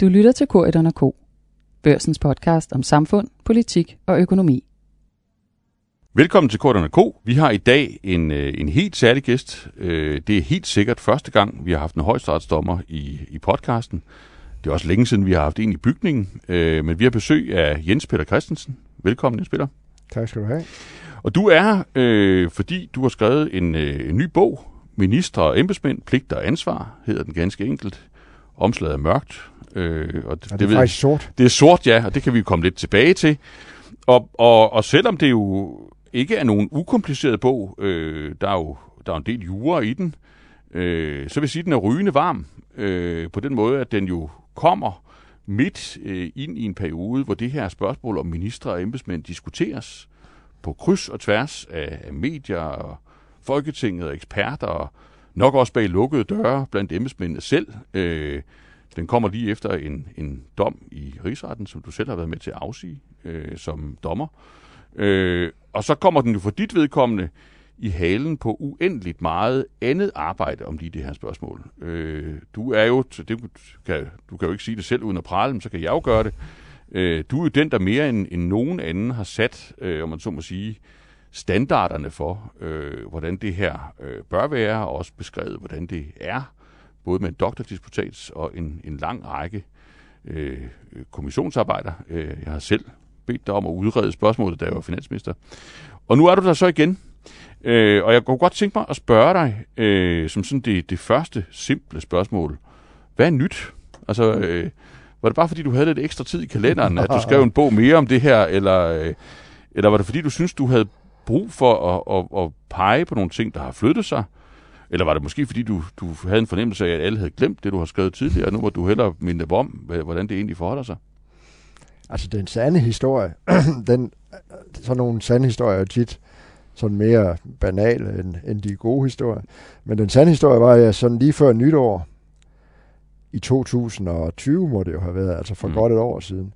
Du lytter til Korydon K. Børsens podcast om samfund, politik og økonomi. Velkommen til Korterne K. Vi har i dag en, øh, en helt særlig gæst. Øh, Det er helt sikkert første gang, vi har haft en højstrætsdommer i, i podcasten. Det er også længe siden, vi har haft en i bygningen. Øh, Men vi har besøg af Jens Peter Christensen. Velkommen, Jens Peter. Tak skal du have. Og du er her, øh, fordi du har skrevet en, øh, en ny bog, Ministre og embedsmænd, pligter og ansvar, hedder den ganske enkelt. Omslaget er mørkt. Øh, og Er det, det er faktisk sort. det er sort, ja, og det kan vi komme lidt tilbage til. Og, og, og selvom det jo ikke er nogen ukompliceret bog, øh, der, er jo, der er en del jura i den, øh, så vil jeg sige, at den er rygende varm. Øh, på den måde, at den jo kommer midt øh, ind i en periode, hvor det her spørgsmål om ministre og embedsmænd diskuteres på kryds og tværs af, af medier og Folketinget og eksperter, og nok også bag lukkede døre blandt embedsmændene selv. Øh, den kommer lige efter en, en dom i rigsretten, som du selv har været med til at afsige øh, som dommer. Øh, og så kommer den jo for dit vedkommende i halen på uendeligt meget andet arbejde om lige det her spørgsmål. Øh, du er jo, det kan, du kan jo ikke sige det selv uden at prale, men så kan jeg jo gøre det. Øh, du er jo den, der mere end, end nogen anden har sat, øh, om man så må sige, standarderne for, øh, hvordan det her øh, bør være, og også beskrevet, hvordan det er, både med en doktordisputats og en, en lang række øh, kommissionsarbejder. Øh, jeg har selv bedt dig om at udrede spørgsmålet, da jeg var finansminister. Og nu er du der så igen. Øh, og jeg kunne godt tænke mig at spørge dig, øh, som sådan det, det første simple spørgsmål. Hvad er nyt? Altså, øh, var det bare fordi, du havde lidt ekstra tid i kalenderen, at du skrev en bog mere om det her, eller, øh, eller var det fordi, du synes, du havde brug for at, at, at pege på nogle ting, der har flyttet sig? Eller var det måske, fordi du, du havde en fornemmelse af, at alle havde glemt det, du har skrevet tidligere, og nu må du hellere minde dem om, hvordan det egentlig forholder sig? Altså den sande historie, den, sådan nogle sande historier er tit sådan mere banale end, end de gode historier. Men den sande historie var, at jeg sådan lige før nytår i 2020 må det jo have været, altså for mm. godt et år siden,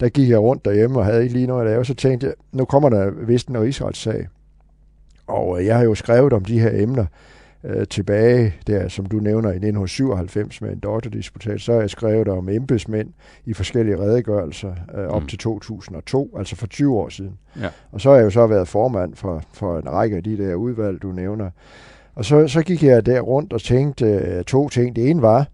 der gik jeg rundt derhjemme og havde ikke lige noget at lave, så tænkte jeg, nu kommer der vist en rigsretssag. Og øh, jeg har jo skrevet om de her emner øh, tilbage, der som du nævner i 1997 med en doktordisputat, så har jeg skrevet om embedsmænd i forskellige redegørelser øh, op mm. til 2002, altså for 20 år siden. Ja. Og så har jeg jo så været formand for, for en række af de der udvalg, du nævner. Og så, så gik jeg der rundt og tænkte øh, to ting. Det ene var,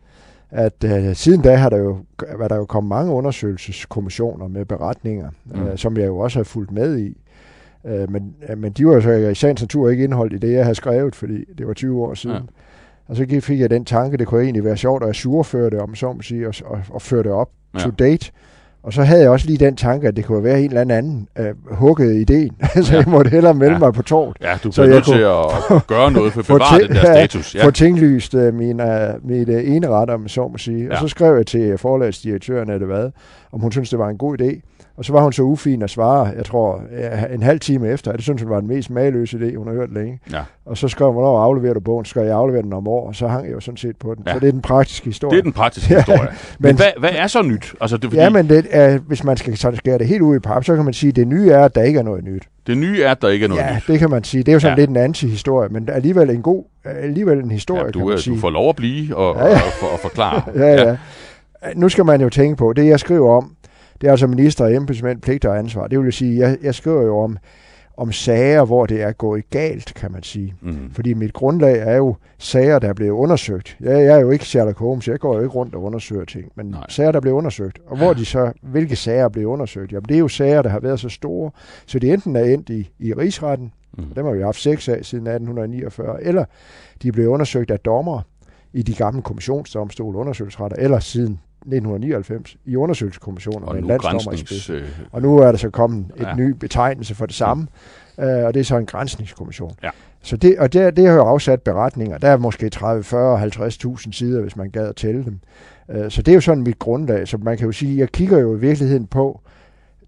at øh, siden da har der jo, var der jo kommet mange undersøgelseskommissioner med beretninger, Mm. øh, som jeg jo også har fulgt med i. Øh, men, øh, men de var jo så i sagens natur ikke indholdt i det, jeg havde skrevet, fordi det var 20 år siden. Ja. Og så fik jeg den tanke, det kunne egentlig være sjovt at surføre det, om så må sige, og, og, og føre det op ja. to date. Og så havde jeg også lige den tanke, at det kunne være en eller anden øh, hugget ideen, så Ja. jeg måtte hellere melde Ja. mig på tårt. Ja, du Så bliver nødt til at gøre noget for at bevare den der status. Ja. få tinglyst uh, min, uh, mit uh, ene ret, om så må sige. Ja. Og så skrev jeg til forlagsdirektøren, at det hvad, om hun syntes, det var en god idé. Og så var hun så ufin at svare, jeg tror, ja, en halv time efter. Det synes hun var den mest mageløse idé, hun har hørt længe. Ja. Og så skrev hun, hvornår afleverer du bogen? Så skal jeg aflevere den om år, og så hang jeg jo sådan set på den. Ja. Ja. Så det er den praktiske historie. Det er den praktiske Ja, historie. Men, men- hvad, hvad er så nyt? Altså, det er fordi, Ja, men det er, hvis man skal skære det helt ud i pap, så kan man sige, at det nye er, at der ikke er noget nyt. det nye er, at der ikke er noget ja, nyt. det kan man sige. Det er jo sådan Ja. ja. lidt en anti-historie, men alligevel en god, alligevel en historie, Ja, kan du, man er, sige. du får lov at blive og, Ja, ja, ja. ja. og, og, og forklare. ja, ja. Nu skal man jo tænke på, det jeg skriver om, det er altså minister og embedsmænd, pligter og ansvar. Det vil sige, jeg, jeg skriver jo om, om sager, hvor det er gået galt, kan man sige. Mm. Fordi mit grundlag er jo sager, der er blevet undersøgt. Jeg, jeg er jo ikke Sherlock Holmes, jeg går jo ikke rundt og undersøger ting, men Nej. Sager, der bliver undersøgt. Og Ja. hvor de så, hvilke sager bliver undersøgt? Jamen, det er jo sager, der har været så store, så de enten er endt i, i rigsretten, Mm. dem har vi haft seks af siden 1849, eller de blev undersøgt af dommer i de gamle kommissionsdomstole, undersøgelsesretter, eller siden 1999 i undersøgelseskommissioner Og med en landsdommer i spidsen. Øh, Og nu er der så kommet et Ja. ja. ny betegnelse for det samme, øh, og det er så en grænsningskommission. Ja. Så det, og det, det har jo afsat beretninger. Der er måske 30, 40, 50.000 sider, hvis man gad at tælle dem. Øh, så det er jo sådan mit grundlag. Så man kan jo sige, jeg kigger jo i virkeligheden på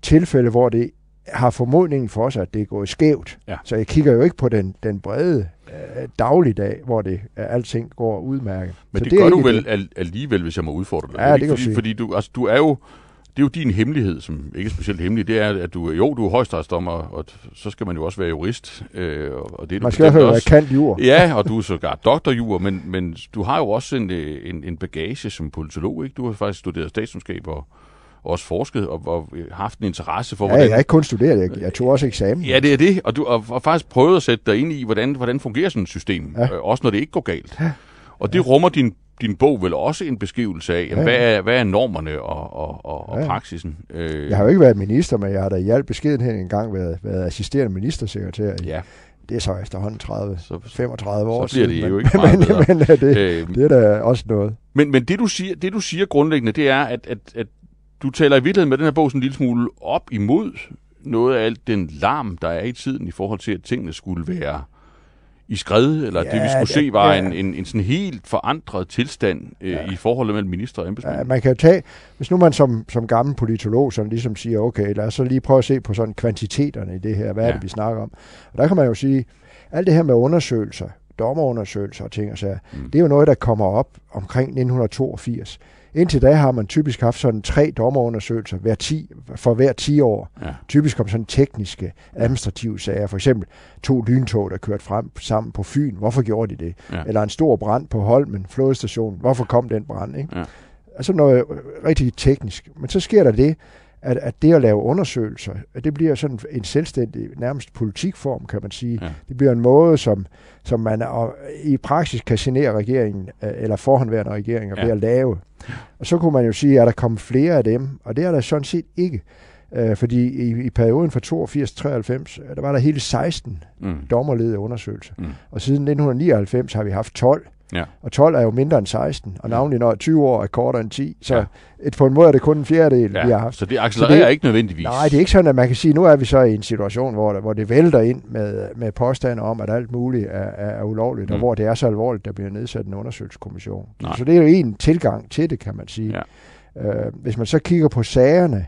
tilfælde, hvor det har formodningen for sig, at det er gået skævt. Ja. Så jeg kigger jo ikke på den, den brede øh, dagligdag, hvor det øh, alting går udmærket. men så det, det gør du vel al- alligevel, hvis jeg må udfordre dig. Ja, det du fordi, sige. fordi du, altså, du er jo det er jo din hemmelighed, som ikke er specielt hemmelig, det er, at du, jo, du er højstrætsdommer, og så skal man jo også være jurist. Øh, og det er man skal fald være kant jur. Ja, og du er sågar doktorjur, men, men du har jo også en, en, en bagage som politolog, ikke? Du har faktisk studeret statskundskab og, også forsket og, og haft en interesse for, ja, hvordan... jeg har ikke kun studeret, jeg, jeg tog også eksamen. Ja, det er det, og du har og faktisk prøvet at sætte dig ind i, hvordan, hvordan fungerer sådan et system, ja. øh, også når det ikke går galt. Ja. Og det ja. rummer din, din bog vel også en beskrivelse af, jamen, ja. hvad, er, hvad er normerne og, og, og, og ja. praksisen? Øh... Jeg har jo ikke været minister, men jeg har da i al beskedenhed engang været, været assisterende ministersekretær i, ja det er så efterhånden 30, så, 35 år så bliver det siden, jo ikke meget men, men, men det, øh, det er da også noget. Men, men det, du siger, det du siger grundlæggende, det er, at, at, at du taler i virkeligheden med den her bog sådan en lille smule op imod noget af alt den larm, der er i tiden i forhold til, at tingene skulle være i skred, eller ja, det vi skulle se var ja. en, en, en sådan helt forandret tilstand øh, ja. i forholdet mellem minister og embedsmænd. Ja, man kan jo tage, hvis nu man som, som gammel politolog sådan ligesom siger, okay, lad os så lige prøve at se på sådan kvantiteterne i det her, hvad ja. er det, vi snakker om? Og der kan man jo sige, alt det her med undersøgelser, dommerundersøgelser og ting og sager, mm. det er jo noget, der kommer op omkring 1982. Indtil da har man typisk haft sådan tre dommerundersøgelser hver 10, for hver 10 år. Ja. Typisk om sådan tekniske, administrative sager. For eksempel to lyntog, der kørte frem sammen på Fyn. Hvorfor gjorde de det? Ja. Eller en stor brand på Holmen, flådestation. Hvorfor kom den brand? Ikke? Ja. Altså noget rigtig teknisk. Men så sker der det, at, at det at lave undersøgelser, det bliver sådan en selvstændig, nærmest politikform, kan man sige. Ja. Det bliver en måde, som, som man i praksis kan genere regeringen, øh, eller forhåndværende regeringer, ja. ved at lave. Og så kunne man jo sige, at der kommet flere af dem, og det er der sådan set ikke. Øh, fordi i, i perioden fra 82 93, der var der hele 16 mm. dommerledede undersøgelser. Mm. Og siden 1999 har vi haft 12. Ja. Og 12 er jo mindre end 16, og navnlig når 20 år er kortere end 10. Så ja. et, på en måde er det kun en fjerdedel, ja. vi har haft. Så det accelererer så det, ikke nødvendigvis? Nej, det er ikke sådan, at man kan sige, nu er vi så i en situation, hvor, der, hvor det vælter ind med, med påstande om, at alt muligt er, er, ulovligt, mm. og hvor det er så alvorligt, der bliver nedsat en undersøgelseskommission. Nej. Så det er jo en tilgang til det, kan man sige. Ja. Øh, hvis man så kigger på sagerne,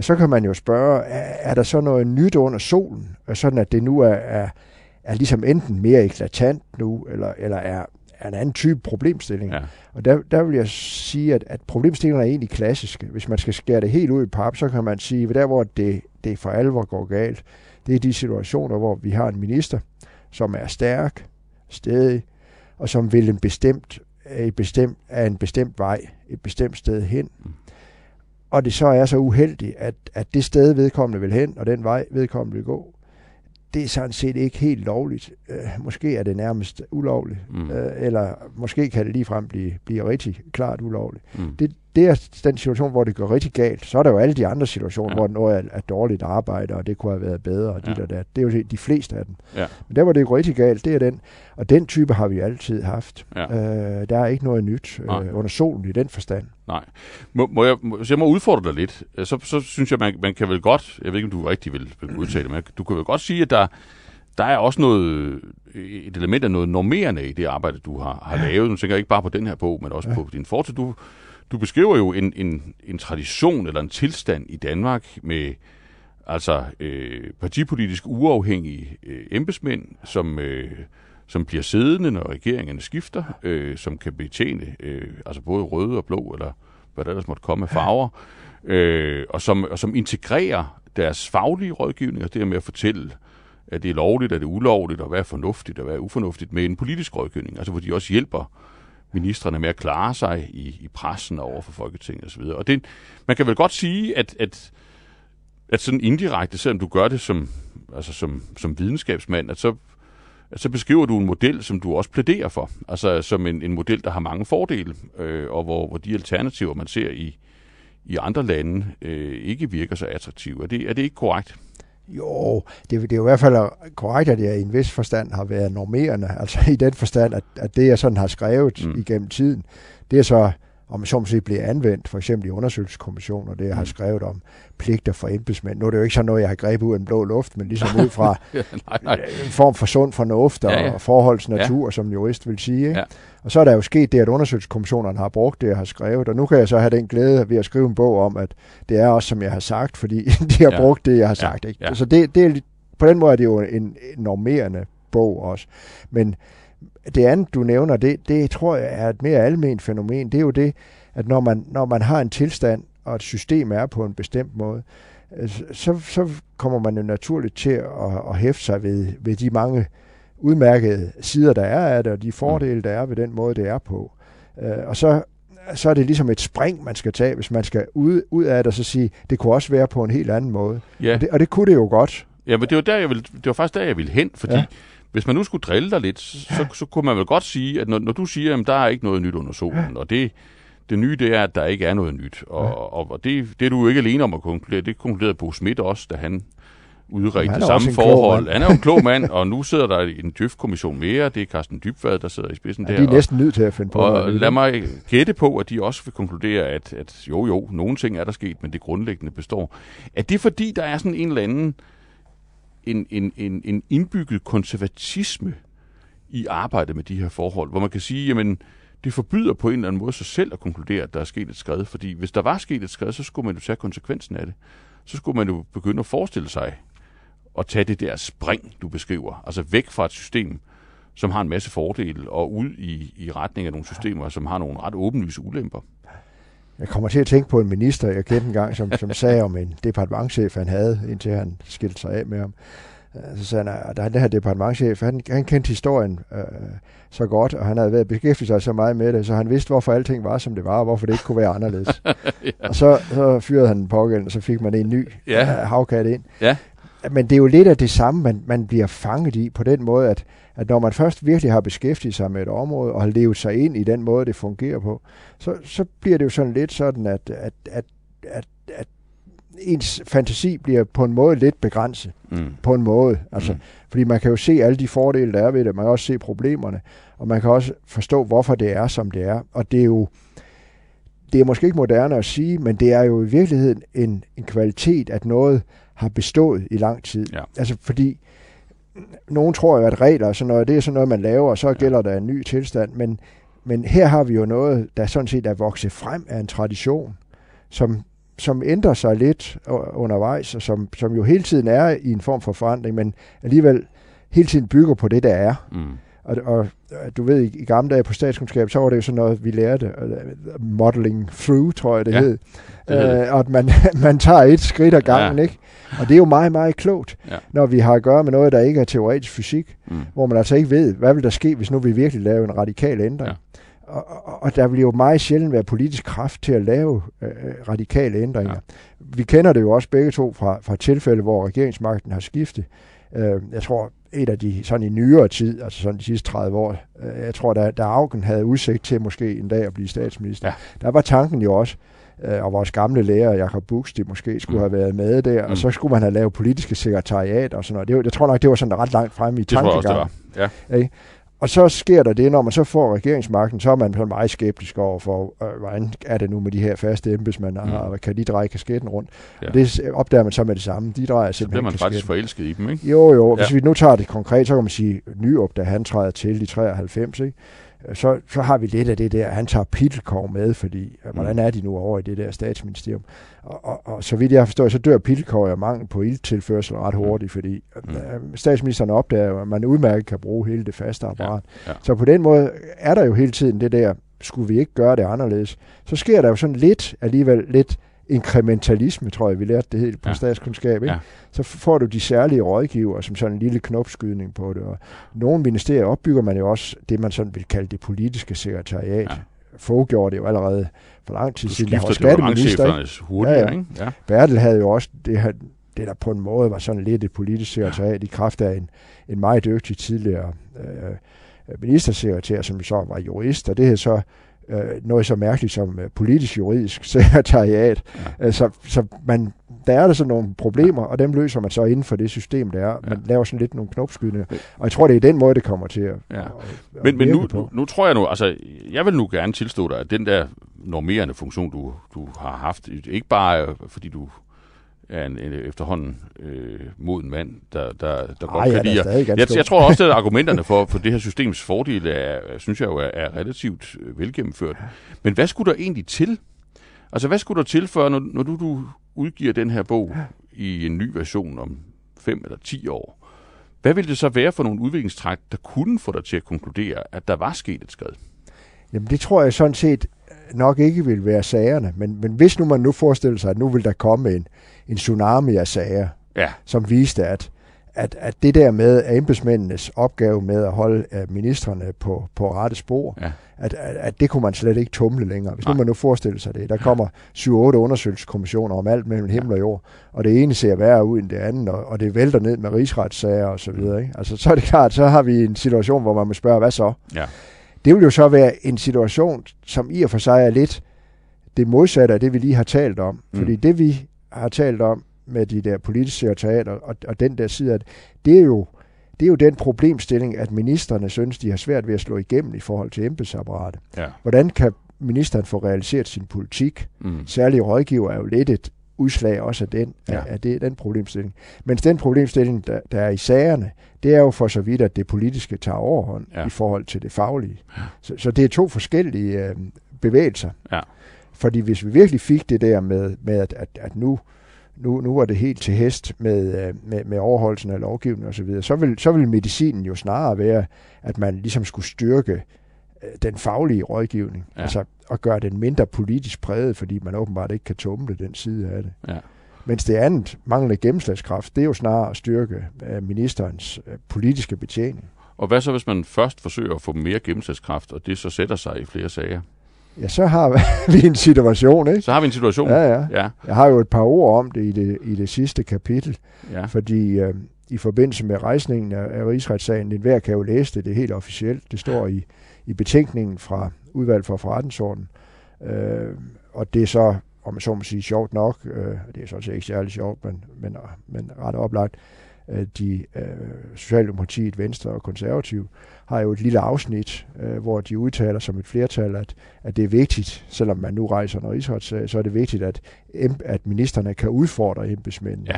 så kan man jo spørge, er, er der så noget nyt under solen, sådan at det nu er, er, er ligesom enten mere eklatant nu, eller, eller er, er en anden type problemstilling. Ja. Og der, der vil jeg sige, at, at problemstillingerne er egentlig klassiske. Hvis man skal skære det helt ud i pap, så kan man sige, at der hvor det, det for alvor går galt, det er de situationer, hvor vi har en minister, som er stærk, stedig, og som vil en bestemt, et bestemt, af en bestemt vej, et bestemt sted hen. Mm. Og det så er så uheldigt, at, at det sted vedkommende vil hen, og den vej vedkommende vil gå, det er sådan set ikke helt lovligt. Øh, måske er det nærmest ulovligt, mm. øh, eller måske kan det ligefrem blive, blive rigtig klart ulovligt. Mm. Det, det er den situation, hvor det går rigtig galt. Så er der jo alle de andre situationer, ja. hvor noget er, er dårligt arbejde, og det kunne have været bedre, og dit ja. og dat. Det er jo de fleste af dem. Ja. Men der, hvor det går rigtig galt, det er den. Og den type har vi altid haft. Ja. Øh, der er ikke noget nyt øh, under solen i den forstand. Nej. Må, må jeg, må, så jeg må udfordre dig lidt. Så, så synes jeg, man, man kan vel godt, jeg ved ikke, om du rigtig vil, vil udtale det, men du kan vel godt sige, at der, der er også noget, et element af noget normerende i det arbejde, du har, har lavet. Nu tænker jeg ikke bare på den her bog, men også ja. på din fortid. Du, du beskriver jo en, en, en tradition eller en tilstand i Danmark med altså øh, partipolitisk uafhængige øh, embedsmænd, som, øh, som bliver siddende, når regeringerne skifter, øh, som kan betjene øh, altså både røde og blå, eller hvad der ellers måtte komme af farver, øh, og, som, og som integrerer deres faglige rådgivning, og det med at fortælle, at det er lovligt, at det er ulovligt, og hvad er fornuftigt, og hvad er ufornuftigt, med en politisk rådgivning, altså hvor de også hjælper ministerne med at klare sig i, i pressen og over for Folketinget osv. Og det, man kan vel godt sige, at, at, at sådan indirekte, selvom du gør det som, altså som, som videnskabsmand, at så, at så beskriver du en model, som du også plæderer for. Altså som en, en model, der har mange fordele, øh, og hvor, hvor de alternativer, man ser i, i andre lande, øh, ikke virker så attraktive. Er det, er det ikke korrekt? Jo, det, det er jo i hvert fald korrekt, at jeg i en vis forstand har været normerende, altså i den forstand, at, at det, jeg sådan har skrevet mm. igennem tiden, det er så om så må sige, bliver anvendt, for eksempel i undersøgelseskommissioner, det jeg har mm. skrevet om pligter for embedsmænd. Nu er det jo ikke sådan noget, jeg har grebet ud af en blå luft, men ligesom ud fra nej, nej. en form for sund fornuft og ja, ja. forholds natur, ja. som jurist vil sige. Ikke? Ja. Og så er der jo sket det, at undersøgelseskommissionerne har brugt det, jeg har skrevet, og nu kan jeg så have den glæde ved at skrive en bog om, at det er også, som jeg har sagt, fordi de har ja. brugt det, jeg har sagt. Ikke? Ja. Så det, det er, på den måde er det jo en normerende bog også. Men det andet, du nævner, det, det tror jeg er et mere almindeligt fænomen. Det er jo det, at når man, når man har en tilstand, og et system er på en bestemt måde, øh, så, så kommer man jo naturligt til at, at hæfte sig ved, ved de mange udmærkede sider, der er af det, og de fordele, der er ved den måde, det er på. Øh, og så, så er det ligesom et spring, man skal tage, hvis man skal ud, ud af det og så sige, det kunne også være på en helt anden måde. Ja. Og, det, og det kunne det jo godt. Ja, men det var, der, jeg ville, det var faktisk der, jeg ville hen, fordi ja. Hvis man nu skulle drille dig lidt, så, så kunne man vel godt sige, at når, når du siger, at der er ikke noget nyt under solen, og det, det nye det er, at der ikke er noget nyt, og, og, og det, det er du jo ikke alene om at konkludere, det konkluderede Bo Schmidt også, da han udredt det samme forhold. Han er jo en klog mand, og nu sidder der en djøf-kommission mere. Det er Carsten Dybvad, der sidder i spidsen ja, der. de er næsten nødt til at finde på Og lad mig gætte på, at de også vil konkludere, at, at jo jo, nogle ting er der sket, men det grundlæggende består. Er det fordi, der er sådan en eller anden en, en, en, en indbygget konservatisme i arbejdet med de her forhold, hvor man kan sige, jamen, det forbyder på en eller anden måde sig selv at konkludere, at der er sket et skred, fordi hvis der var sket et skred, så skulle man jo tage konsekvensen af det. Så skulle man jo begynde at forestille sig, at tage det der spring, du beskriver. Altså væk fra et system, som har en masse fordele, og ud i, i retning af nogle systemer, som har nogle ret åbenlyse ulemper. Jeg kommer til at tænke på en minister, jeg kendte engang, som, som sagde om en departementchef, han havde, indtil han skilte sig af med ham. Så sagde han, at den her departementchef, han, han kendte historien øh, så godt, og han havde været beskæftiget sig så meget med det, så han vidste, hvorfor alting var, som det var, og hvorfor det ikke kunne være anderledes. ja. Og så, så fyrede han den pågældende, og så fik man en ny ja. øh, havkat ind. Ja men det er jo lidt af det samme, man, man bliver fanget i på den måde, at, at når man først virkelig har beskæftiget sig med et område og har levet sig ind i den måde, det fungerer på, så, så bliver det jo sådan lidt sådan, at, at, at, at, at ens fantasi bliver på en måde lidt begrænset. Mm. På en måde. Altså, mm. Fordi man kan jo se alle de fordele, der er ved det. Man kan også se problemerne. Og man kan også forstå, hvorfor det er, som det er. Og det er jo det er måske ikke moderne at sige, men det er jo i virkeligheden en, en kvalitet, at noget har bestået i lang tid. Ja. Altså fordi nogen tror jo, at regler og sådan noget, det er sådan noget, man laver, og så ja. gælder der en ny tilstand. Men, men her har vi jo noget, der sådan set er vokset frem af en tradition, som, som ændrer sig lidt undervejs, og som, som jo hele tiden er i en form for forandring, men alligevel hele tiden bygger på det, der er. Mm. Og, og du ved, i, i gamle dage på statskundskab, så var det jo sådan noget, vi lærte, uh, modeling through, tror jeg det ja, hed. Det uh, og at man, man tager et skridt ad gangen, ja. ikke? Og det er jo meget, meget klogt, ja. når vi har at gøre med noget, der ikke er teoretisk fysik, mm. hvor man altså ikke ved, hvad vil der ske, hvis nu vi virkelig laver en radikal ændring. Ja. Og, og, og der vil jo meget sjældent være politisk kraft til at lave øh, radikale ændringer. Ja. Vi kender det jo også begge to fra, fra tilfælde, hvor regeringsmagten har skiftet. Øh, jeg tror, et af de sådan i nyere tid, altså sådan de sidste 30 år, øh, jeg tror, da, da Augen havde udsigt til måske en dag at blive statsminister, ja. der var tanken jo også, øh, og vores gamle lærer, Jakob Buxti, måske skulle mm. have været med der, mm. og så skulle man have lavet politiske sekretariat og sådan noget. Det, jeg tror nok, det var sådan ret langt fremme i tankegangen. Det tror jeg også, det var. Ja. Og så sker der det, når man så får regeringsmagten, så er man meget skeptisk over for, øh, hvordan er det nu med de her faste embedsmænd, mm. kan de dreje kasketten rundt? Ja. Og det opdager man så med det samme. De drejer så bliver man kasketten. faktisk forelsket i dem, ikke? Jo, jo. Hvis ja. vi nu tager det konkret, så kan man sige, Nyrup, da han træder til i 93, ikke? Så, så har vi lidt af det der, han tager Pittelkov med, fordi mm. hvordan er de nu over i det der statsministerium? Og, og, og så vidt jeg forstår, så dør Pittelkov af mangel på ildtilførsel ret mm. hurtigt, fordi mm. øh, statsministeren opdager, at man udmærket kan bruge hele det faste apparat. Ja. Ja. Så på den måde er der jo hele tiden det der, skulle vi ikke gøre det anderledes? Så sker der jo sådan lidt, alligevel lidt inkrementalisme, tror jeg, vi lærte det helt på ja. statskundskab, ikke? Ja. så får du de særlige rådgiver som sådan en lille knopskydning på det. Og nogle ministerier opbygger man jo også det, man sådan vil kalde det politiske sekretariat. Ja. Fogh gjorde det jo allerede for lang tid siden. Du skifter skatteminister. Hurtigere, ja, ja. Ikke? Ja. Bertel havde jo også det her, det der på en måde var sådan lidt et politisk sekretariat ja. i kraft af en, en meget dygtig tidligere øh, ministersekretær, som så var jurist, og det her så øh, noget så mærkeligt som øh, politisk-juridisk sekretariat. Ja. Altså, så man, der er der sådan nogle problemer, og dem løser man så inden for det system, der er. Man ja. laver sådan lidt nogle knopskydninger. Og jeg tror, det er den måde, det kommer til at, ja. at, at Men, men nu, nu, nu tror jeg nu, altså, jeg vil nu gerne tilstå dig, at den der normerende funktion, du, du har haft, ikke bare øh, fordi du er en, en efterhånden øh, moden mand, der, der, der godt kan lide. Jeg, jeg tror også, at argumenterne for, for det her systems fordele, er, synes jeg jo, er, er relativt øh, velgennemført. Men hvad skulle der egentlig til? Altså, hvad skulle der til, for, når, når du, du udgiver den her bog i en ny version om fem eller ti år? Hvad ville det så være for nogle udviklingstræk, der kunne få dig til at konkludere, at der var sket et skred? Jamen, det tror jeg sådan set nok ikke vil være sagerne, men, men hvis nu man nu forestiller sig, at nu vil der komme en, en tsunami af sager, Ja, som viste, at, at, at det der med at embedsmændenes opgave med at holde uh, ministerne på, på rette spor, ja, at, at, at det kunne man slet ikke tumle længere. Hvis Nej. nu man nu forestiller sig det. Der kommer 7-8 undersøgelseskommissioner om alt mellem himmel og jord, og det ene ser værre ud end det andet, og, og det vælter ned med rigsretssager og så videre. Ikke? Altså, så er det klart, så har vi en situation, hvor man må spørge, hvad så? ja, Det vil jo så være en situation, som i og for sig er lidt det modsatte af det, vi lige har talt om. Mm. Fordi det, vi har talt om med de der politiske sekretariater og, og den der side det, det er jo det er jo den problemstilling, at ministerne synes, de har svært ved at slå igennem i forhold til embedsapparatet. ja. Hvordan kan ministeren få realiseret sin politik? Mm. Særlige rådgiver er jo lidt et udslag også af den, Ja. ja. af det, den problemstilling. Mens den problemstilling, der, der er i sagerne, det er jo for så vidt, at det politiske tager overhånd Ja. ja. i forhold til det faglige. Så, så det er to forskellige øh, bevægelser. Ja. Fordi hvis vi virkelig fik det der med, med at, at, at nu, nu, nu var det helt til hest med, øh, med, med overholdelsen af lovgivningen osv., så vil, så vil medicinen jo snarere være, at man ligesom skulle styrke den faglige rådgivning. Ja. Ja. Altså at gøre den mindre politisk præget, fordi man åbenbart ikke kan tumle den side af det. Ja. Mens det andet, manglende gennemslagskraft, det er jo snarere at styrke øh, ministerens øh, politiske betjening. Og hvad så, hvis man først forsøger at få mere gennemslagskraft, og det så sætter sig i flere sager? Ja, så har vi en situation, ikke? Så har vi en situation. Ja, ja. Ja, Jeg har jo et par ord om det i det, i det sidste kapitel, ja, fordi øh, i forbindelse med rejsningen af, af rigsretssagen, den hver kan jo læse det, det er helt officielt, det står i, i betænkningen fra udvalg for forretningsordenen, øh, og det er så, om man så må sige, sjovt nok, øh, det er sådan set ikke særlig sjovt, men, men, men ret oplagt, øh, de øh, Socialdemokratiet, Venstre og Konservative har jo et lille afsnit, øh, hvor de udtaler som et flertal, at, at det er vigtigt, selvom man nu rejser en rigsretssag, så er det vigtigt, at, at ministerne kan udfordre embedsmændene.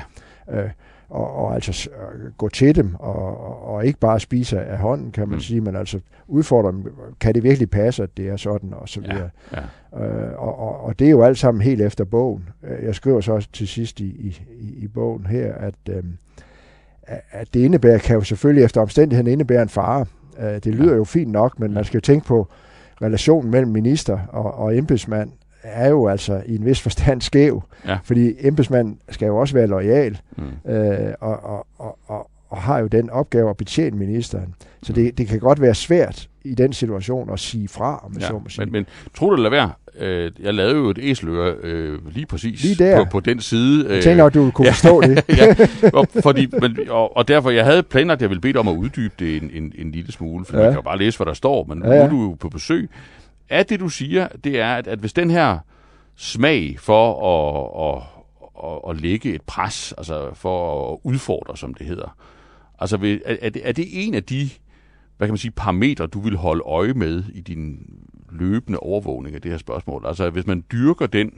Ja. Øh, og, og altså øh, gå til dem, og, og, ikke bare spise af hånden, kan man Mm. sige, men altså udfordre dem. Kan det virkelig passe, at det er sådan, og så ja, videre. ja. Øh, og, og, og det er jo alt sammen helt efter bogen. Øh, Jeg skriver så også til sidst i, i, i bogen her, at, at- at det indebærer, kan jo selvfølgelig efter omstændigheden indebære en fare. Øh, det lyder Ja. jo fint nok, men man skal jo tænke på, relationen mellem minister og, og embedsmand er jo altså i en vis forstand skæv. Ja. Fordi embedsmanden skal jo også være lojal, Mm. øh, og, og, og, og, og har jo den opgave at betjene ministeren. Så det, det kan godt være svært i den situation at sige fra, om man Ja, så må sige. men, men tro det eller være, øh, jeg lavede jo et æseløre øh, lige præcis Lige der. På, på den side. Jeg tænker, at du kunne ja. forstå det. ja, og, fordi, men, og, og derfor, jeg havde planlagt, at jeg ville bede dig om at uddybe det en, en, en lille smule, for ja. Man kan jo bare læse, hvad der står, men ja. ja. nu er du jo på besøg. Er det, du siger, det er, at, at hvis den her smag for at, at, at, at lægge et pres, altså for at udfordre, som det hedder, altså vil- er, er, det, er det en af de, hvad kan man sige, parametre, du vil holde øje med i din løbende overvågning af det her spørgsmål? Altså hvis man dyrker den,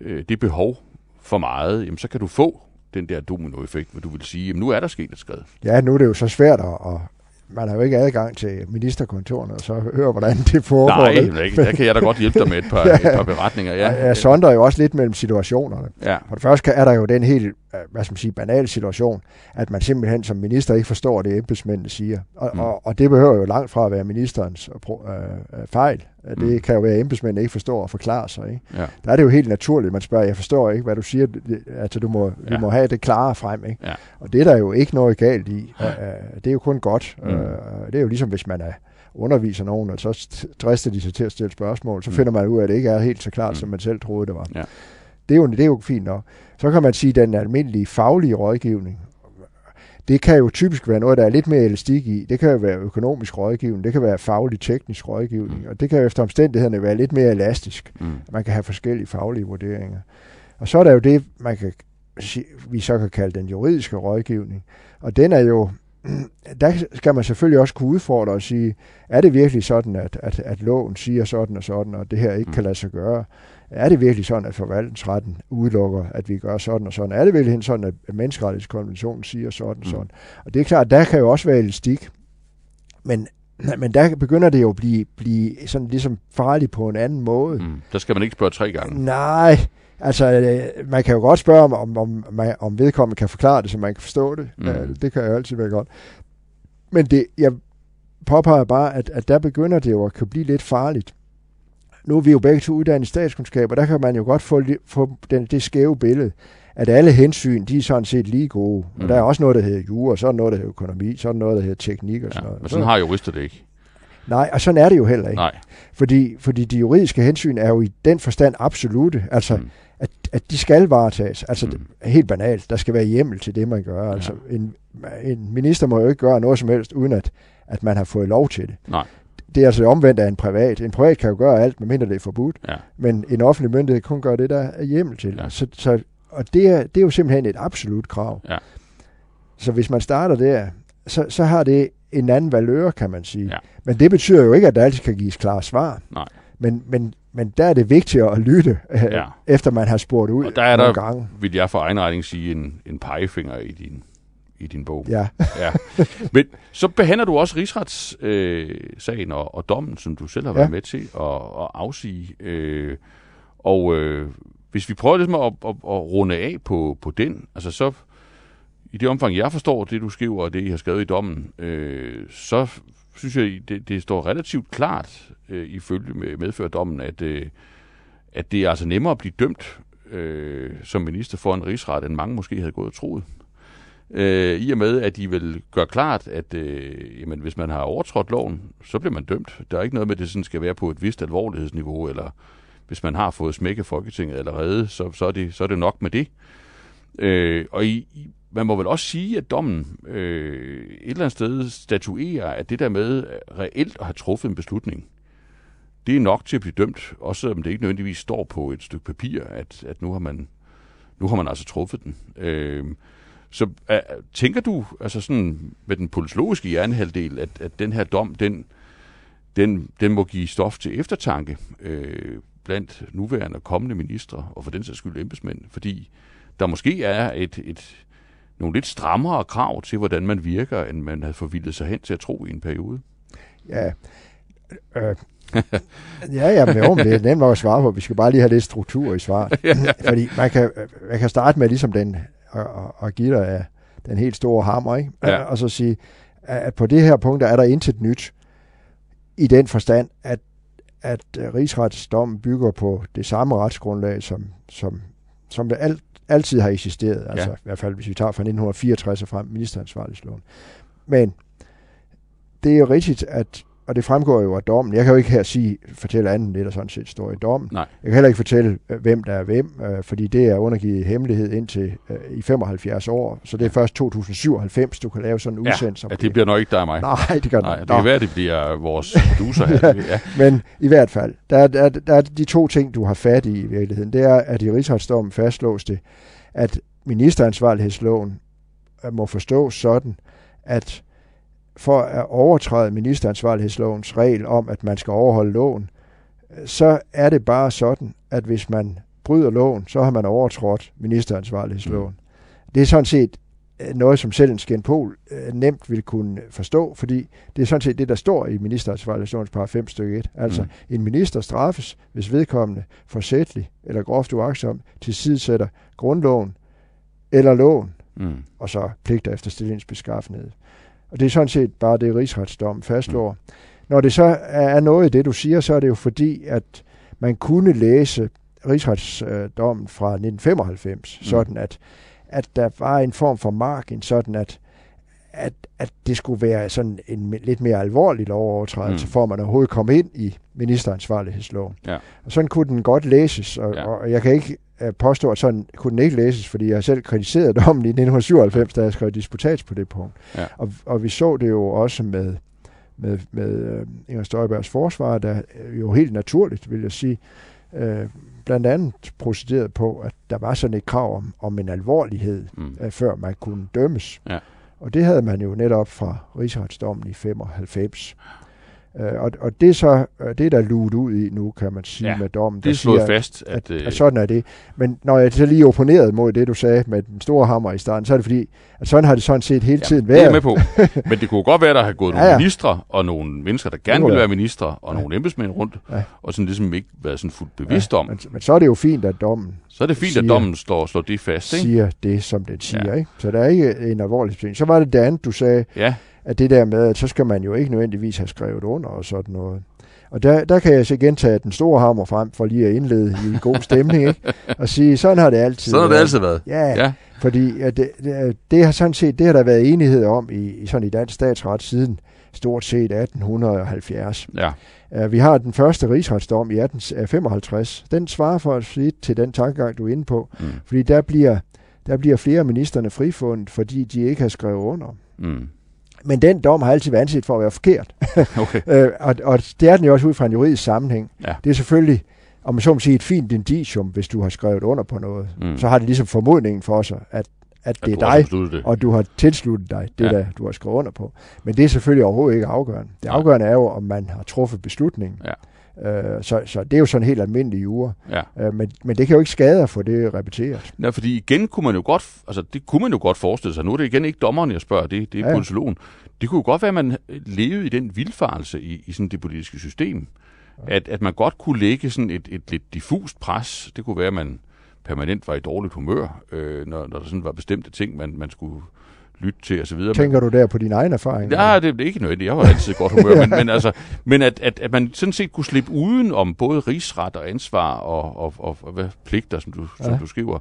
øh, det behov for meget, jamen, så kan du få den der dominoeffekt, hvor du vil sige, jamen nu er der sket et skridt. Ja, nu er det jo så svært at man har jo ikke adgang til ministerkontorene, og så høre, hvordan det foregår. Nej, vel? ikke. der kan jeg da godt hjælpe dig med et par, Ja. et par beretninger. Ja, Jeg, jeg sondrer jo også lidt mellem situationerne. ja, For det første er der jo den helt, øh, hvad skal man sige, banale situation, at man simpelthen som minister ikke forstår det, embedsmændene siger. Og, Mm. og, og det behøver jo langt fra at være ministerens øh, øh, fejl. Det Mm. kan jo være, at embedsmændene ikke forstår og forklare sig. Ikke? ja, Der er det jo helt naturligt, man spørger, jeg forstår ikke, hvad du siger. Altså, du må, Ja. du må have det klare frem. Ikke? Ja. Og det er der jo ikke noget galt i. Øh, Det er jo kun godt. Mm. Mm. Det er jo ligesom, hvis man er underviser nogen, og så drister de sig til at stille spørgsmål, så Mm. finder man ud af, at det ikke er helt så klart, Mm. som man selv troede, det var. Ja. Det, er jo, det er jo fint nok. Så kan man sige, at den almindelige faglige rådgivning, det kan jo typisk være noget, der er lidt mere elastik i. Det kan jo være økonomisk rådgivning, det kan være faglig teknisk rådgivning, Mm. og det kan jo efter omstændighederne være lidt mere elastisk. mm, Man kan have forskellige faglige vurderinger. Og så er der jo det, man kan, vi så kan kalde den juridiske rådgivning. Og den er jo, der skal man selvfølgelig også kunne udfordre og sige, er det virkelig sådan, at, at, at loven siger sådan og sådan, og det her ikke Mm. kan lade sig gøre? Er det virkelig sådan, at forvaltningsretten udelukker, at vi gør sådan og sådan? Er det virkelig sådan, at menneskerettighedskonventionen siger sådan og Mm. sådan? Og det er klart, der kan jo også være elastik. Men, men der begynder det jo at blive, blive sådan ligesom farligt på en anden måde. mm. Der skal man ikke spørge tre gange. Nej, altså øh, man kan jo godt spørge, om, om, om, om vedkommende kan forklare det, så man kan forstå det. Mm. Ja, det kan jo altid være godt. Men det, jeg påpeger bare, at, at der begynder det jo at kunne blive lidt farligt, nu er vi jo begge to uddannet i statskundskab, og der kan man jo godt få, få den, det skæve billede, at alle hensyn, de er sådan set lige gode. Mm. Og der er også noget, der hedder jura, så er noget, der hedder økonomi, så er noget, der hedder teknik og sådan ja, noget. Men sådan har jurister det ikke. Nej, og sådan er det jo heller ikke. Nej. Fordi, fordi de juridiske hensyn er jo i den forstand absolute. Altså, mm. At, at de skal varetages. Altså, mm. helt banalt. Der skal være hjemmel til det, man gør. Altså, ja. en, en minister må jo ikke gøre noget som helst, uden at, at man har fået lov til det. Nej. Det er altså omvendt af en privat. En privat kan jo gøre alt, medmindre det er forbudt. Ja. Men en offentlig myndighed kun gør det, der er hjemmel til. Ja. Så, så, og det er, det er jo simpelthen et absolut krav. Ja. Så hvis man starter der, så, så har det en anden valør, kan man sige. Ja. Men det betyder jo ikke, at der altid kan gives klare svar. Nej. Men, men, men der er det vigtigt at lytte, øh, Ja. efter man har spurgt ud Og der er der, gange. vil jeg for egen regning sige, en, en pegefinger i din, i din bog. Ja. ja. Men så behandler du også rigsretssagen øh, sagen og, og dommen, som du selv har været Ja. med til at, at afsige. Øh, og øh, hvis vi prøver ligesom at, at, at runde af på, på den, altså så i det omfang, jeg forstår det, du skriver, og det, I har skrevet i dommen, øh, så synes jeg, det, det står relativt klart øh, ifølge med medfører dommen, at, øh, at det er altså nemmere at blive dømt øh, som minister for en rigsret, end mange måske havde gået og troet. Øh, I og med, at de vil gøre klart, at øh, jamen, hvis man har overtrådt loven, så bliver man dømt. Der er ikke noget med, at det sådan skal være på et vist alvorlighedsniveau, eller hvis man har fået smæk af Folketinget allerede, så, så, er, det, så er det nok med det. Øh, og i, i, man må vel også sige, at dommen øh, et eller andet sted statuerer, at det der med reelt at have truffet en beslutning, det er nok til at blive dømt, også selvom det ikke nødvendigvis står på et stykke papir, at, at nu, har man, nu har man altså truffet den. Øh, så uh, tænker du, altså sådan med den politologiske hjernehalvdel, at, at den her dom, den, den, den må give stof til eftertanke øh, blandt nuværende og kommende ministre, og for den sags skyld embedsmænd, fordi der måske er et, et, nogle lidt strammere krav til, hvordan man virker, end man havde forvildet sig hen til at tro i en periode. Ja. Øh, ja, ja, men jo, det er nemt nok at svare på. Vi skal bare lige have lidt struktur i svaret. Fordi man kan, man kan starte med ligesom den, og, og, og give dig den helt store hammer, ikke? Ja. Og så sige, at på det her punkt der er der intet nyt i den forstand, at, at øh, rigsretsdommen bygger på det samme retsgrundlag, som, som, som det alt, altid har eksisteret. Altså Ja. i hvert fald, hvis vi tager fra 1964 og frem, ministeransvarlighedsloven. Men det er jo rigtigt, at og det fremgår jo af dommen. Jeg kan jo ikke her sige, fortælle andet det, der sådan set står i dommen. Nej. Jeg kan heller ikke fortælle, øh, hvem der er hvem, øh, fordi det er undergivet hemmelighed indtil øh, i 75 år. Så det er først 2097, du kan lave sådan en Ja, udsendelse. om ja, det bliver nok ikke dig og mig. Nej, det gør Nej, det det kan være, det bliver vores producer her. ja. Men i hvert fald, der er, der, er, der er de to ting, du har fat i i virkeligheden. Det er, at i rigsretsdommen fastslås det, at ministeransvarlighedsloven øh, må forstås sådan, at for at overtræde ministeransvarlighedslovens regel om, at man skal overholde loven, så er det bare sådan, at hvis man bryder loven, så har man overtrådt ministeransvarlighedsloven. Det er sådan set øh, noget, som selv en skændpol øh, nemt vil kunne forstå, fordi det er sådan set det, der står i ministeransvarlighedslovens paragraf 5 stykke 1. Altså, Mm. mm. en minister straffes, hvis vedkommende forsætligt eller groft uagtsom tilsidesætter grundloven eller loven, Mm. og så pligter efter stillingens beskaffenhed. Og det er sådan set bare det, rigsretsdommen fastslår. Mm. Når det så er noget i det, du siger, så er det jo fordi, at man kunne læse rigsretsdommen fra 1995, mm. sådan at, at der var en form for margin, sådan at, at, at det skulle være sådan en lidt mere alvorlig lovovertrædelse, Mm. for at man overhovedet kom ind i ministeransvarlighedsloven. Ja. Og sådan kunne den godt læses, og, Ja. og jeg kan ikke påstå, at sådan kunne den ikke læses, fordi jeg selv kritiseret dommen i 1997, da jeg skrev disputats på det punkt. Ja. Og, og vi så det jo også med, med, med øh, Inger Støjbergs forsvar, der øh, jo helt naturligt, vil jeg sige, øh, blandt andet procederet på, at der var sådan et krav om, om en alvorlighed, Mm. øh, før man kunne dømmes. Ja. Og det havde man jo netop fra rigsretsdommen i 95. Øh, og, og det så øh, det, der er luet ud i nu, kan man sige, Ja, ja, med dommen. Det er der slået siger, fast, at, at, øh, at sådan er det. Men når jeg så lige opponerede mod det, du sagde med den store hammer i starten, så er det fordi, at sådan har det sådan set hele tiden det er været. med på. Men det kunne godt være, at der har gået Ja, nogle ja. ministre, og nogle mennesker, der gerne kunne vil være. ministre, og Ja. nogle embedsmænd rundt, Ja. og sådan ligesom ikke været sådan fuldt bevidst om. Men, men så er det jo fint, at dommen Så er det fint, at siger- dommen slår, slår det fast, ikke? siger det, som den siger. Ja. Ja. Ikke? Så der er ikke en alvorlig ting. Så var det det andet, du sagde, Ja, at det der med, at så skal man jo ikke nødvendigvis have skrevet under og sådan noget. Og der, der kan jeg så gentage den store hammer frem, for lige at indlede i god stemning, ikke? og sige, sådan har det altid Sådan har det altid været. Ja, ja. fordi ja, det, det, det, har sådan set, det har der været enighed om i, i sådan i dansk statsret siden stort set 1870. Ja. Uh, vi har den første rigsretsdom i 1855. Den svarer for at sige til den tankegang, du er inde på, Mm. fordi der bliver, der bliver flere af ministerne frifundet, fordi de ikke har skrevet under. Mm. Men den dom har altid været anset for at være forkert. Okay. Øh, og, og det er den jo også ud fra en juridisk sammenhæng. Ja. Det er selvfølgelig, om man så må sige, et fint indicium, hvis du har skrevet under på noget. Mm. Så har det ligesom formodningen for sig, at, at det At er dig, det. og du har tilsluttet dig det, Ja. der du har skrevet under på. Men det er selvfølgelig overhovedet ikke afgørende. Det afgørende er jo, om man har truffet beslutningen. Ja. Øh, så, så det er jo sådan helt almindelig jure. Ja. Øh, men, men det kan jo ikke skade at få det repeteret. Ja, fordi igen kunne man jo godt, altså det kunne man jo godt forestille sig. Nu er det igen ikke dommeren, jeg spørger, det, det er Ja, ja. ja. politologen. Det kunne jo godt være, at man levede i den vildfarelse i, i sådan det politiske system. At, at man godt kunne lægge sådan et, et lidt diffust pres. Det kunne være, at man permanent var i dårligt humør, øh, når, når der sådan var bestemte ting, man, man skulle lytte til osv. Tænker du der på din egen erfaring? Ja, det er ikke noget. Jeg har altid godt humør, men, men, altså, men at, at, at man sådan set kunne slippe uden om både rigsret og ansvar og, og, og, og hvad, pligter, som du, ja. som du skriver,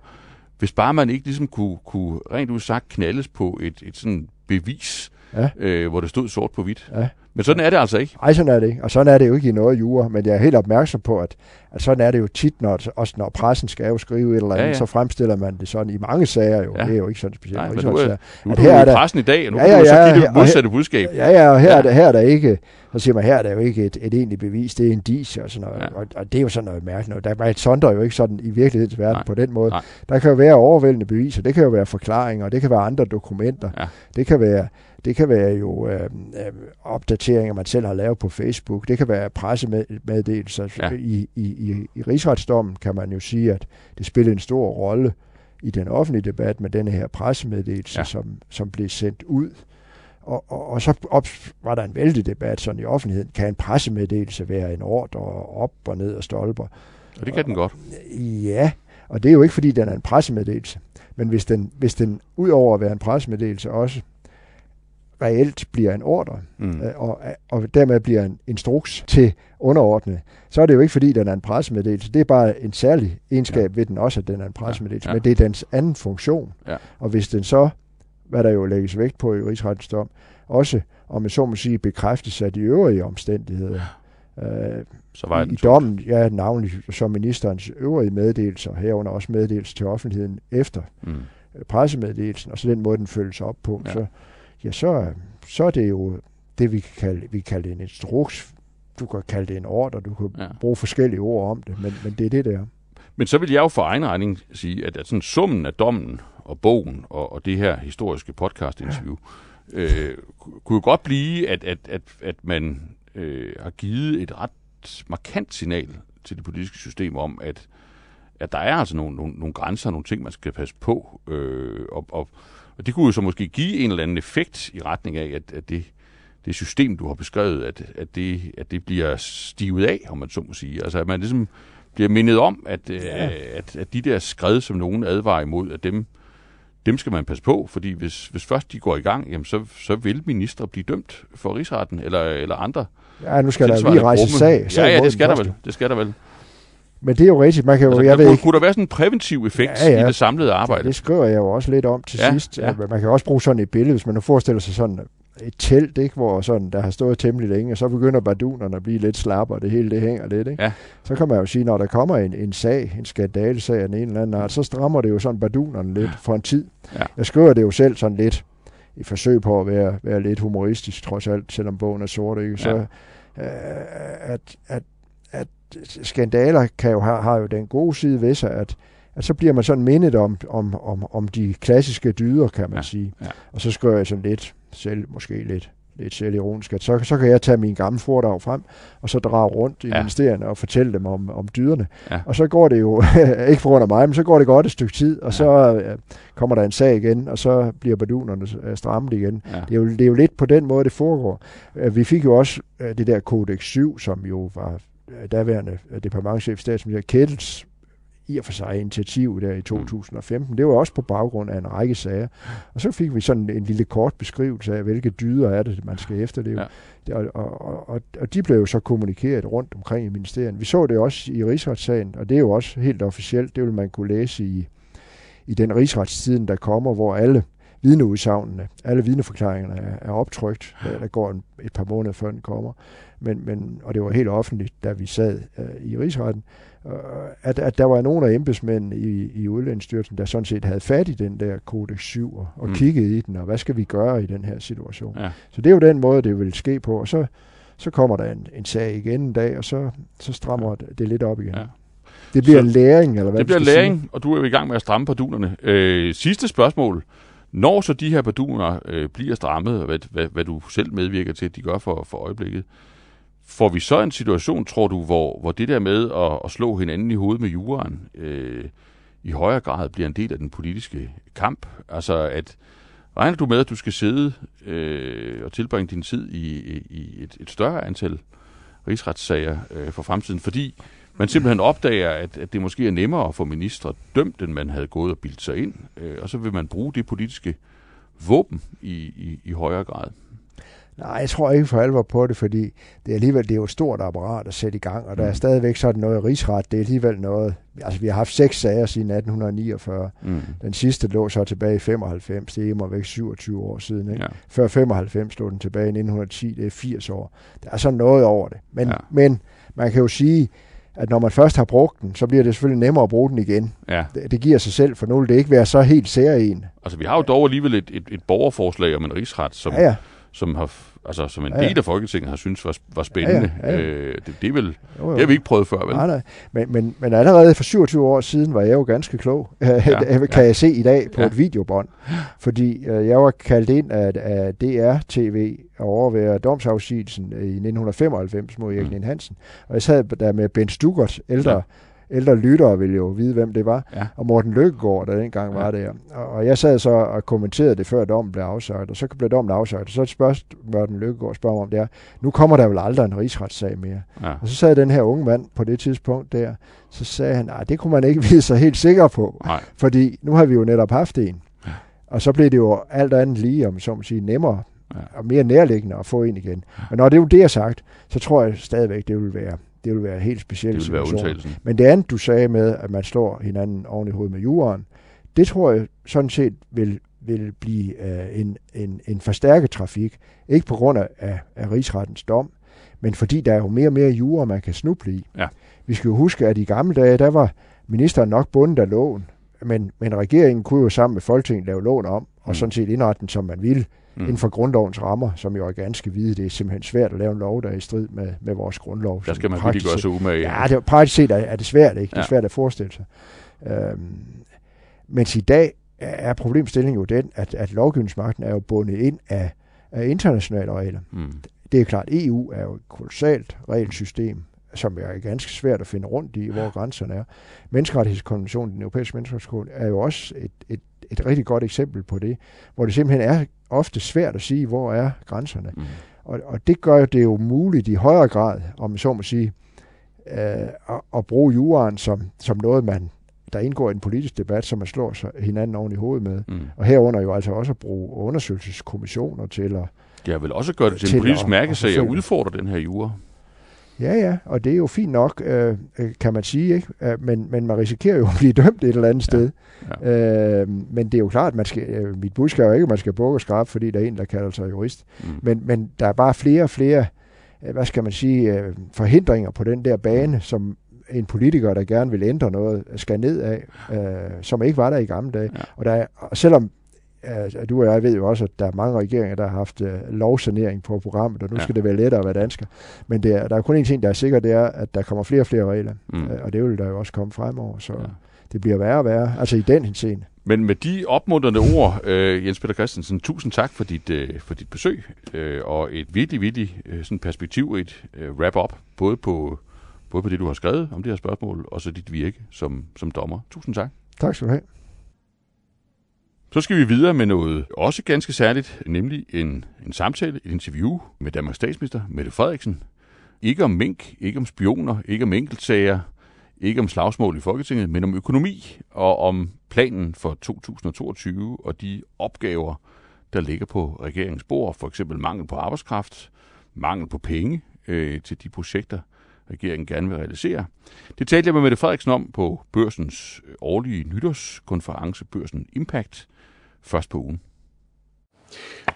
hvis bare man ikke ligesom kunne, kunne rent ud sagt knaldes på et, et sådan bevis, Ja. øh, hvor det stod sort på hvidt. Ja. Men sådan er det altså ikke. Ej, sådan er det ikke. Og sådan er det jo ikke i noget jure, men jeg er helt opmærksom på, at, at sådan er det jo tit, når, også når pressen skal jo skrive et eller andet, Ja, ja, ja. ja. så fremstiller man det sådan i mange sager jo. Ja. Ja. Det er jo ikke sådan specielt. Nej, Nej, men nu er- sager. Nu er her du er der- pressen i dag, og nu Ja, kan ja, du så ja, give ja, det modsatte budskab. Ja, ja, og her, Ja. ja. Er der, her er der ikke, så siger man, her er der jo ikke et, et egentligt bevis, det er en dis og sådan noget. Ja. Ja. Og, og, det er jo sådan noget mærkeligt. noget. Der er et sondrer jo ikke sådan i virkelighedens verden Nej. på den måde. Nej. Der kan jo være overvældende beviser, det kan jo være forklaringer, det kan være andre dokumenter, Ja. det kan være det kan være jo øh, øh, opdateringer, man selv har lavet på Facebook. Det kan være pressemeddelelser. Ja. I, i, i, I rigsretsdommen kan man jo sige, at det spillede en stor rolle i den offentlige debat med denne her pressemeddelelse, Ja. som, som blev sendt ud. Og, og, og så op, var der en vældig debat sådan i offentligheden. Kan en pressemeddelelse være en ordre op og ned og stolper? Og det kan den godt. Ja, og det er jo ikke fordi, den er en pressemeddelelse. Men hvis den, hvis den ud over at være en pressemeddelelse også reelt bliver en ordre, Mm. øh, og, og dermed bliver en instruks til underordnet, så er det jo ikke fordi, den er en pressemeddelelse. Det er bare en særlig egenskab ja. ved den også, at den er en pressemeddelelse. Ja, Ja, ja. ja. Men det er dens anden funktion. Ja. Og hvis den så, hvad der jo lægges vægt på i rigsrettens dom, også, om man så må sige, bekræftes af de øvrige omstændigheder, øh, Så var i, i dommen, ja, navnlig som ministerens øvrige meddelelser, herunder også meddelelse til offentligheden efter Mm. øh, pressemeddelelsen, og så den måde, den følges op på, Ja. ja. så, ja, så, så er det jo det, vi kan kalde, vi kan kalde en instruks. Du kan kalde det en ordre, du kan Ja. ja. bruge forskellige ord om det, men, men det er det der. Men så vil jeg jo for egen regning sige, at, at sådan summen af dommen og bogen og, og det her historiske podcast-interview, øh, ku- kunne jo godt blive, at, at, at, at man øh, har givet et ret markant signal til det politiske system om, at, at der er altså nogle, nogle, nogle grænser, nogle ting, man skal passe på. Øh, og, og, og det kunne jo så måske give en eller anden effekt i retning af, at, at det, det system, du har beskrevet, at, at, det, at det bliver stivet af, om man så må sige. Altså at man ligesom bliver mindet om, at, ja. Ja. at, at de der skred, som nogen advarer imod, at dem, dem skal man passe på, fordi hvis, hvis først de går i gang, jamen så, så vil ministre blive dømt for rigsretten eller, eller andre. Ja, nu skal der lige rejse grumme. sag. sag Ja, ja, det skal der vel. Det skal der vel. Men det er jo rigtigt, man kan jo, Altså, jeg der ved kunne, ikke, kunne der være sådan en præventiv effekt Ja, ja. i det samlede arbejde? det skriver jeg jo også lidt om til Ja, sidst. ja. Ja. Man kan også bruge sådan et billede, hvis man nu forestiller sig sådan et telt, ikke, hvor sådan, der har stået temmelig længe, og så begynder badunerne at blive lidt slappe, og det hele det hænger lidt. Ikke? Ja. Så kan man jo sige, når der kommer en, en sag, en skandalesag af ene eller anden art, så strammer det jo sådan badunerne lidt for en tid. Ja. Jeg skriver det jo selv sådan lidt i forsøg på at være, være lidt humoristisk, trods alt, selvom bogen er sort. Ikke? Så, Ja. øh, at, at skandaler kan jo, har, har jo den gode side ved sig, at, at så bliver man sådan mindet om, om, om, om de klassiske dyder, kan man Ja, sige. ja. Og så skriver jeg sådan lidt, selv, måske lidt, lidt selvironisk, at så, så kan jeg tage min gamle foredrag frem, og så drage rundt i Ja. ministerierne og fortælle dem om, om dyderne. Ja. Og så går det jo, ikke på grund af mig, men så går det godt et stykke tid, og Ja. så øh, kommer der en sag igen, og så bliver badunerne øh, strammet igen. Ja. Det er, jo, det er jo lidt på den måde, det foregår. Øh, Vi fik jo også øh, det der Codex 7, som jo var daværende øh, departementchef statsminister Kettels i og for sig initiativ der i 2015. Det var også på baggrund af en række sager. Og så fik vi sådan en lille kort beskrivelse af, hvilke dyder er det, man skal efterleve. Ja. Og, og, og, og de blev jo så kommunikeret rundt omkring i ministeriet. Vi så det også i rigsretssagen, og det er jo også helt officielt. Det vil man kunne læse i, i den rigsretstiden, der kommer, hvor alle vidneudsagnene, alle vidneforklaringerne er, er optrykt. Der går en, et par måneder før den kommer. Men, men, og det var helt offentligt, da vi sad uh, i rigsretten, uh, at, at der var nogle af embedsmændene i, i udlændingsstyrelsen, der sådan set havde fat i den der Kodex 7 og, og mm. kiggede i den, og hvad skal vi gøre i den her situation? Ja. Så det er jo den måde, det vil ske på, og så, så kommer der en, en sag igen en dag, og så, så strammer ja. det lidt op igen. Ja. Det bliver så, læring, eller hvad Det bliver læring, sige? og du er jo i gang med at stramme på dunerne. Øh, sidste spørgsmål. Når så de her baduner øh, bliver strammet, hvad, hvad, hvad du selv medvirker til, at de gør for, for øjeblikket, får vi så en situation, tror du, hvor, hvor det der med at, at slå hinanden i hovedet med juraen øh, i højere grad bliver en del af den politiske kamp? Altså at regner du med, at du skal sidde øh, og tilbringe din tid i, i et, et større antal rigsretssager øh, for fremtiden, fordi man simpelthen opdager, at, at det måske er nemmere at få ministre dømt, end man havde gået og bildt sig ind, øh, og så vil man bruge det politiske våben i, i, i højere grad. Nej, jeg tror ikke for alvor på det, fordi det er alligevel det er jo et stort apparat at sætte i gang, og der er mm. stadigvæk sådan noget rigsret. Det er alligevel noget... Altså, vi har haft seks sager siden 1849. Mm. Den sidste lå så tilbage i 95. Det er imod væk 27 år siden. Ikke? Ja. Før 95 lå den tilbage i 1910. Det er 80 år. Der er sådan noget over det. Men, ja. men man kan jo sige, at når man først har brugt den, så bliver det selvfølgelig nemmere at bruge den igen. Ja. Det, det giver sig selv, for nu vil det ikke være så helt særlig. Altså, vi har jo dog alligevel et, et, et borgerforslag om en rigsret, som, ja, ja som har altså som en ja, ja. del af Folketinget har synes var, var spændende. Ja, ja, ja. Øh, det, det, er vel, jo, jo. det har vi ikke prøvet før, vel? Nej, nej. Men, men, men allerede for 27 år siden var jeg jo ganske klog, ja, kan ja. jeg se i dag på ja. et videobånd. Fordi øh, jeg var kaldt ind af, af DR-TV og overvære domsafsigelsen i 1995 mod Erik mm. Hansen. Og jeg sad der med Ben Stugert, ældre ja ældre lyttere vil jo vide, hvem det var. Ja. Og Morten Lykkegaard, der dengang ja. var der. Og, og jeg sad så og kommenterede det, før dommen blev afsagt. Og så blev dommen afsagt. Og så spørger Morten Lykkegaard spørger om det er, nu kommer der vel aldrig en rigsretssag mere. Ja. Og så sad den her unge mand på det tidspunkt der, så sagde han, nej, det kunne man ikke vide sig helt sikker på. Nej. Fordi nu har vi jo netop haft en. Ja. Og så blev det jo alt andet lige, om så må sige, nemmere ja. og mere nærliggende at få en igen. Men når det er jo det, jeg sagt, så tror jeg stadigvæk, det vil være det vil være helt specielt det være situation. Men det andet, du sagde med, at man slår hinanden oven i hovedet med jorden, det tror jeg sådan set vil, vil blive uh, en, en, en forstærket trafik. Ikke på grund af, af, rigsrettens dom, men fordi der er jo mere og mere jura, man kan snuble i. Ja. Vi skal jo huske, at i gamle dage, der var ministeren nok bundet af loven, men, men regeringen kunne jo sammen med Folketinget lave loven om, og sådan set indrette den, som man ville mm. inden for grundlovens rammer, som jo er ganske hvide. Det er simpelthen svært at lave en lov, der er i strid med, med vores grundlov. Der skal man virkelig gøre sig umage. Ja, det, praktisk set er, er det svært, ikke? Det er ja. svært at forestille sig. Øhm, mens i dag er problemstillingen jo den, at, at lovgivningsmagten er jo bundet ind af, af internationale regler. Mm. Det er klart, EU er jo et kolossalt regelsystem, som er ganske svært at finde rundt i, hvor grænserne er. Menneskerettighedskonventionen, den europæiske menneskerettighedskonvention, er jo også et, et, et rigtig godt eksempel på det, hvor det simpelthen er ofte svært at sige, hvor er grænserne. Mm. Og, og det gør det jo muligt i højere grad, om så må sige, øh, at, at bruge juraen som, som noget, man der indgår i en politisk debat, som man slår sig hinanden oven i hovedet med. Mm. Og herunder jo altså også at bruge undersøgelseskommissioner til at... Ja, vil også gøre det til, en politisk mærkesag at udfordre den her jura. Ja, ja, og det er jo fint nok, øh, øh, kan man sige, ikke? Øh, men, men man risikerer jo at blive dømt et eller andet ja. sted. Ja. Øh, men det er jo klart, at man skal, øh, mit budskab er ikke, at man skal bukke og skrabe, fordi der er en, der kalder sig jurist. Mm. Men, men der er bare flere og flere, øh, hvad skal man sige, øh, forhindringer på den der bane, som en politiker, der gerne vil ændre noget, skal ned af, øh, som ikke var der i gamle dage. Ja. Og, der er, selvom at du og jeg ved jo også, at der er mange regeringer, der har haft uh, lovsanering på programmet, og nu ja. skal det være lettere at være dansker. Men det er, der er kun en ting, der er sikker, det er, at der kommer flere og flere regler. Mm. Uh, og det vil der jo også komme fremover, så ja. det bliver værre og værre, altså i den henseende. Men med de opmuntrende ord, uh, Jens Peter Christensen, tusind tak for dit, uh, for dit besøg, uh, og et virkelig, virkelig uh, sådan perspektiv, et uh, wrap-up, både på, både på det, du har skrevet om det her spørgsmål, og så dit virke som, som dommer. Tusind tak. Tak skal du have. Så skal vi videre med noget også ganske særligt, nemlig en, en samtale, et interview med Danmarks statsminister, Mette Frederiksen. Ikke om mink, ikke om spioner, ikke om enkeltsager, ikke om slagsmål i Folketinget, men om økonomi og om planen for 2022 og de opgaver, der ligger på regeringens bord, for eksempel mangel på arbejdskraft, mangel på penge øh, til de projekter, regeringen gerne vil realisere. Det talte jeg med Mette Frederiksen om på børsens årlige nytårskonference, Børsen Impact, først på ugen.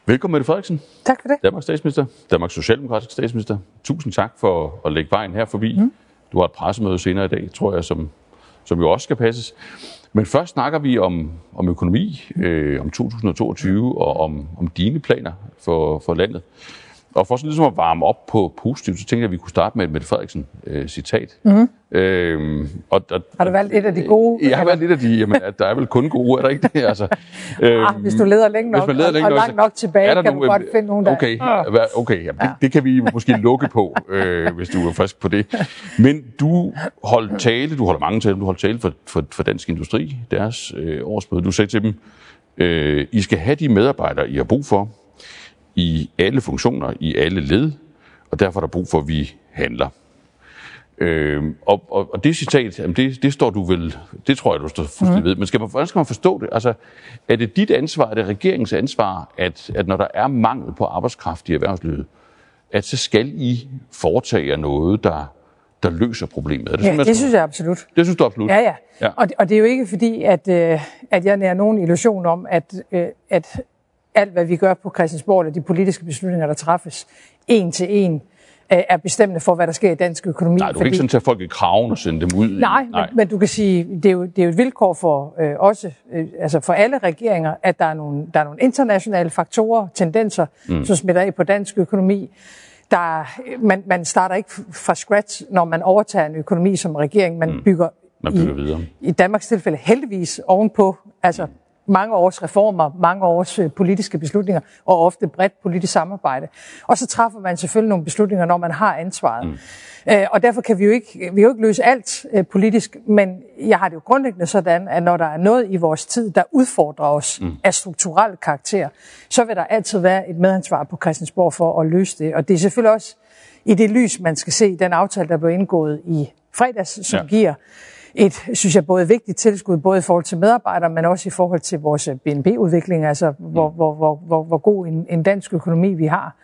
Velkommen, Mette Frederiksen. Tak for det. Danmarks statsminister, Danmarks socialdemokratiske statsminister. Tusind tak for at lægge vejen her forbi. Mm. Du har et pressemøde senere i dag, tror jeg, som, som jo også skal passes. Men først snakker vi om, om økonomi, øh, om 2022 og om, om dine planer for, for landet. Og for sådan ligesom at varme op på positivt, så tænkte jeg, at vi kunne starte med et Mette Frederiksen-citat. Øh, mm-hmm. øhm, og, og, har du valgt et af de gode? Jeg har valgt et af de, jamen, at der er vel kun gode, er der ikke det? Altså, øhm, ah, hvis du leder længe nok, leder længe og, og langt nok tilbage, kan nogle, du godt finde nogle der. Okay, okay jamen, ja. det, det kan vi måske lukke på, øh, hvis du er frisk på det. Men du holdt tale, du holder mange tale, du holdt tale for, for, for Dansk Industri, deres øh, årsmøde. Du sagde til dem, øh, I skal have de medarbejdere, I har brug for, i alle funktioner, i alle led, og derfor er der brug for, at vi handler. Øh, og, og, og det citat, jamen det, det står du vel, det tror jeg, du står fuldstændig mm. ved, men skal man, hvordan skal man forstå det? Altså, er det dit ansvar, er det regeringens ansvar, at, at når der er mangel på arbejdskraft i erhvervslivet, at så skal I foretage jer noget, der, der løser problemet? Er det, ja, sådan, det synes jeg absolut. Det synes du absolut? Ja, ja. ja. Og, og det er jo ikke fordi, at, øh, at jeg nærer nogen illusion om, at, øh, at alt, hvad vi gør på Christiansborg, og de politiske beslutninger, der træffes, en til en, øh, er bestemmende for, hvad der sker i dansk økonomi. Nej, du kan fordi... ikke sådan tage folk i kraven og sende dem ud. Nej, Nej. Men, men du kan sige, det er jo, det er jo et vilkår for øh, også, øh, altså for alle regeringer, at der er nogle, der er nogle internationale faktorer, tendenser, mm. som smitter af på dansk økonomi. Der, man, man starter ikke fra scratch, når man overtager en økonomi som regering. Man mm. bygger, man bygger i, videre. i Danmarks tilfælde heldigvis ovenpå, altså mm mange års reformer, mange års øh, politiske beslutninger og ofte bredt politisk samarbejde. Og så træffer man selvfølgelig nogle beslutninger, når man har ansvaret. Mm. Øh, og derfor kan vi jo ikke, vi jo ikke løse alt øh, politisk, men jeg har det jo grundlæggende sådan, at når der er noget i vores tid, der udfordrer os mm. af strukturel karakter, så vil der altid være et medansvar på Christiansborg for at løse det. Og det er selvfølgelig også i det lys, man skal se den aftale, der blev indgået i fredags, som ja. giver et, synes jeg, både vigtigt tilskud, både i forhold til medarbejdere, men også i forhold til vores BNP-udvikling, altså hvor, hvor, hvor, hvor, hvor god en, en dansk økonomi vi har,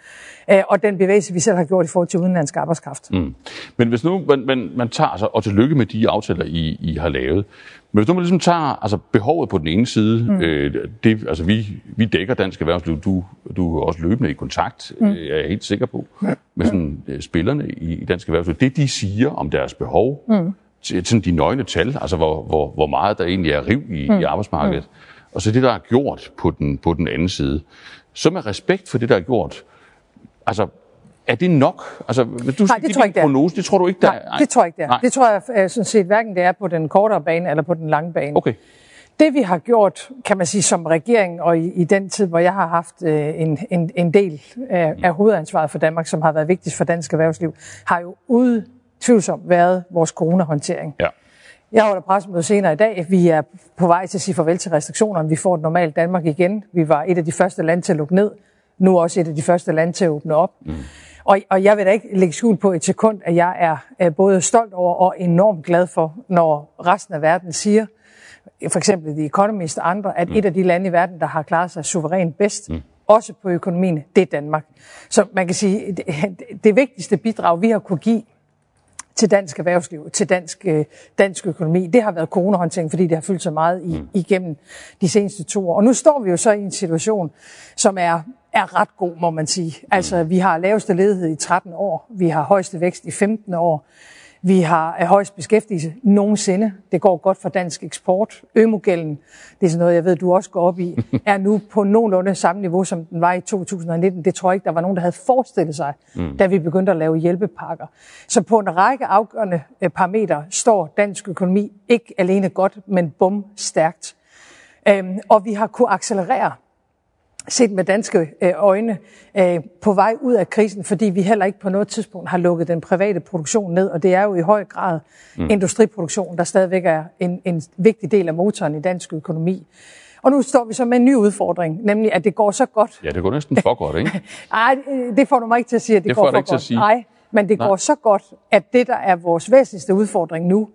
øh, og den bevægelse, vi selv har gjort i forhold til udenlandsk arbejdskraft. Mm. Men hvis nu man, man, man tager, altså, og tillykke med de aftaler, I, I har lavet, men hvis nu man ligesom tager altså, behovet på den ene side, mm. øh, det, altså vi, vi dækker dansk erhvervsliv, du, du er også løbende i kontakt, mm. øh, er jeg helt sikker på, med sådan, øh, spillerne i, i dansk erhvervsliv. Det de siger om deres behov, mm sådan de nøgne tal, altså hvor, hvor, hvor meget der egentlig er riv i, mm. i arbejdsmarkedet, mm. og så det, der er gjort på den, på den anden side. Så med respekt for det, der er gjort, altså er det nok? Altså, hvis du Nej, det tror ikke, det prognose, det tror du ikke, der Nej, er? det tror jeg ikke, det er. Nej. Det tror jeg øh, sådan set hverken det er på den kortere bane eller på den lange bane. Okay. Det vi har gjort, kan man sige, som regering, og i, i den tid, hvor jeg har haft øh, en, en, en del af, af hovedansvaret for Danmark, som har været vigtigt for dansk erhvervsliv, har jo ude tvivlsomt været vores coronahåndtering. Ja. Jeg holder pressemøde senere i dag. Vi er på vej til at sige farvel til restriktionerne. Vi får et normalt Danmark igen. Vi var et af de første lande til at lukke ned. Nu også et af de første lande til at åbne op. Mm. Og, og jeg vil da ikke lægge skjul på et sekund, at jeg er, både stolt over og enormt glad for, når resten af verden siger, for eksempel The Economist og andre, at mm. et af de lande i verden, der har klaret sig suverænt bedst, mm. også på økonomien, det er Danmark. Så man kan sige, det, det vigtigste bidrag, vi har kunne give til dansk erhvervsliv, til dansk, øh, dansk økonomi. Det har været coronahåndtering, fordi det har fyldt så meget i, mm. igennem de seneste to år. Og nu står vi jo så i en situation, som er, er ret god, må man sige. Altså, vi har laveste ledighed i 13 år, vi har højeste vækst i 15 år, vi har højst beskæftigelse nogensinde. Det går godt for dansk eksport. Ømogælden, det er sådan noget, jeg ved, du også går op i, er nu på nogenlunde samme niveau, som den var i 2019. Det tror jeg ikke, der var nogen, der havde forestillet sig, mm. da vi begyndte at lave hjælpepakker. Så på en række afgørende øh, parametre står dansk økonomi ikke alene godt, men bum stærkt. Øhm, og vi har kunne accelerere set med danske øh, øjne øh, på vej ud af krisen, fordi vi heller ikke på noget tidspunkt har lukket den private produktion ned, og det er jo i høj grad mm. industriproduktion, der stadigvæk er en, en vigtig del af motoren i dansk økonomi. Og nu står vi så med en ny udfordring, nemlig at det går så godt. Ja, det går næsten for godt, ikke? Nej, det får du mig ikke til at sige, at det, det går for ikke godt. Til at sige. Nej, men det Nej. går så godt, at det, der er vores væsentligste udfordring nu,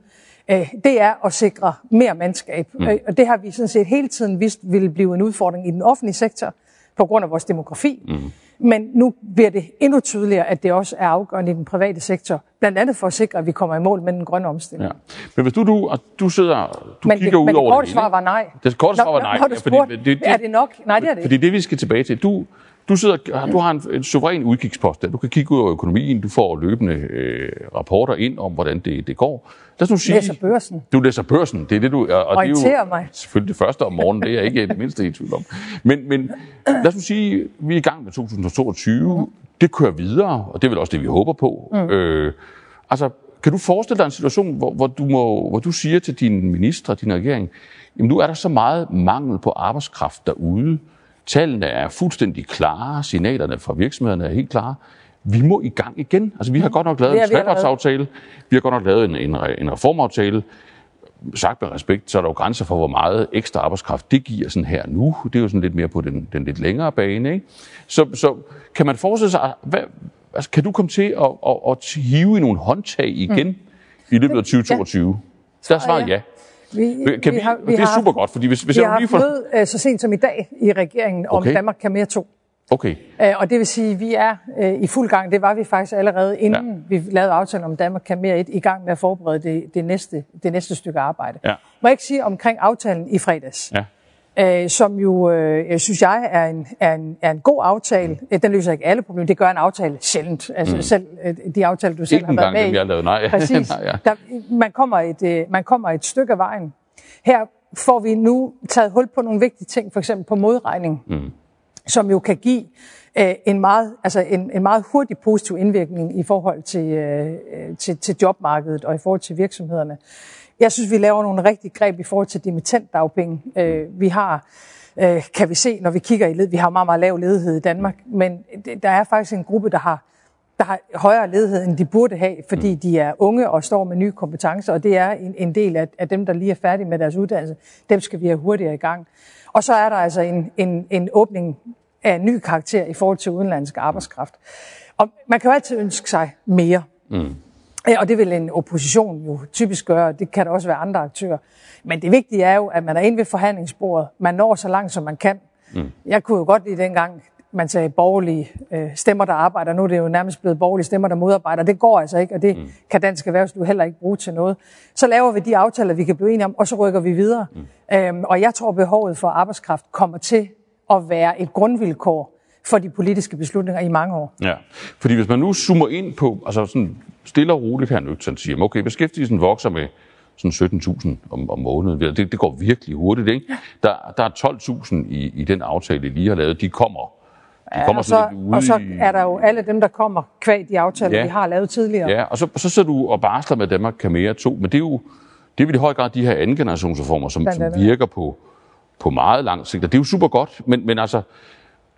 det er at sikre mere mandskab. Mm. Øh, og det har vi sådan set hele tiden vidst ville blive en udfordring i den offentlige sektor på grund af vores demografi. Mm. Men nu bliver det endnu tydeligere, at det også er afgørende i den private sektor, blandt andet for at sikre, at vi kommer i mål med den grønne omstilling. Ja. Men hvis du, du, du sidder, du men, kigger men ud over det korte svar var nej. Det korte svar var nej. Når, når du spurgte, fordi, det, det, er det nok? Nej, det er det Fordi det, vi skal tilbage til, du, du, sidder, du har en, en suveræn udkigspost der. Du kan kigge ud over økonomien, du får løbende øh, rapporter ind om, hvordan det, det går. Lad os nu sige, læser børsen. Du læser børsen, det er det, du... Og, og det er jo mig. selvfølgelig det første om morgenen, det er jeg ikke det mindste i tvivl om. Men, men lad os nu sige, vi er i gang med 2022, mm. det kører videre, og det er vel også det, vi håber på. Mm. Øh, altså, kan du forestille dig en situation, hvor, hvor, du, må, hvor du siger til dine ministre, din regering, jamen nu er der så meget mangel på arbejdskraft derude, tallene er fuldstændig klare, signalerne fra virksomhederne er helt klare, vi må i gang igen. Altså, vi har godt nok lavet en trepartsaftale, vi har godt nok lavet en, en, en reformaftale. Sagt med respekt, så er der jo grænser for, hvor meget ekstra arbejdskraft det giver sådan her nu. Det er jo sådan lidt mere på den, den lidt længere bane. Ikke? Så, så kan man forestille sig, hvad, altså, kan du komme til at, at, at hive i nogle håndtag igen mm. i løbet af 2022? Ja. Der er svaret ja. Vi, kan vi, vi har, vi det er super godt, fordi hvis, hvis vi jeg har lige får... møde uh, så sent som i dag i regeringen om okay. Danmark kan mere to. Okay. Uh, og det vil sige, at vi er uh, i fuld gang. Det var vi faktisk allerede inden ja. vi lavede aftalen om Danmark kan mere et, i gang med at forberede det, det, næste, det næste stykke arbejde. Ja. Må jeg ikke sige omkring aftalen i fredags? Ja øh, som jo, øh, synes jeg, er en, er, en, er en god aftale. Mm. Den løser ikke alle problemer. Det gør en aftale sjældent. Altså mm. selv øh, de aftaler, du selv ikke har været med i. Ikke engang nej. Præcis. nej, ja. Der, man, kommer et, øh, man kommer et stykke af vejen. Her får vi nu taget hul på nogle vigtige ting, for eksempel på modregning, mm. som jo kan give øh, en, meget, altså en, en meget hurtig positiv indvirkning i forhold til, øh, til, til jobmarkedet og i forhold til virksomhederne. Jeg synes, vi laver nogle rigtig greb i forhold til dimittentdagpenge. Øh, vi har, øh, kan vi se, når vi kigger i led, vi har meget, meget lav ledighed i Danmark, men der er faktisk en gruppe, der har der har højere ledighed, end de burde have, fordi mm. de er unge og står med nye kompetencer, og det er en, en del af, af dem, der lige er færdige med deres uddannelse. Dem skal vi have hurtigere i gang. Og så er der altså en, en, en åbning af en ny karakter i forhold til udenlandsk arbejdskraft. Og man kan jo altid ønske sig mere. Mm. Og det vil en opposition jo typisk gøre, det kan der også være andre aktører. Men det vigtige er jo, at man er inde ved forhandlingsbordet, man når så langt, som man kan. Mm. Jeg kunne jo godt lide dengang, man sagde borgerlige øh, stemmer, der arbejder. Nu er det jo nærmest blevet borgerlige stemmer, der modarbejder. Det går altså ikke, og det mm. kan dansk erhvervsliv heller ikke bruge til noget. Så laver vi de aftaler, vi kan blive enige om, og så rykker vi videre. Mm. Øhm, og jeg tror, behovet for arbejdskraft kommer til at være et grundvilkår for de politiske beslutninger i mange år. Ja, fordi hvis man nu zoomer ind på, altså sådan stille og roligt her nøgternt siger, okay, beskæftigelsen vokser med sådan 17.000 om, om måneden. Det, det går virkelig hurtigt, ikke? Der, der er 12.000 i, i den aftale, de lige har lavet. De kommer de kommer ja, og, så, ude og så er der jo alle dem, der kommer kvæg de aftaler, ja. vi har lavet tidligere. Ja, og så, så sidder du og barsler med Danmark kan mere to, men det er jo det er i høj grad de her anden generationsreformer, som, som virker på, på meget lang sigt, og det er jo super godt, men, men altså,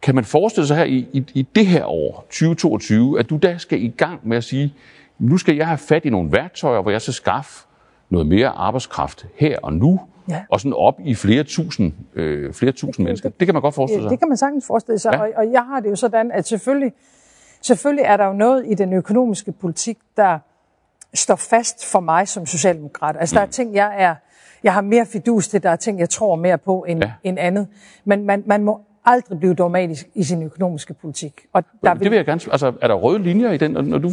kan man forestille sig her i, i, i det her år, 2022, at du da skal i gang med at sige, nu skal jeg have fat i nogle værktøjer, hvor jeg skal skaffe noget mere arbejdskraft her og nu, ja. og sådan op i flere tusind, øh, flere tusind mennesker. Det kan man godt forestille sig. Det kan man sagtens forestille sig, ja. og, og jeg har det jo sådan, at selvfølgelig, selvfølgelig er der jo noget i den økonomiske politik, der står fast for mig som socialdemokrat. Altså mm. der er mm. ting, jeg er, jeg har mere fidus til, der er ting, jeg tror mere på end, ja. end andet. Men man, man må aldrig blive dogmatisk i sin økonomiske politik. Og der vil... Det vil jeg gerne... Altså, er der røde linjer i den? Når du,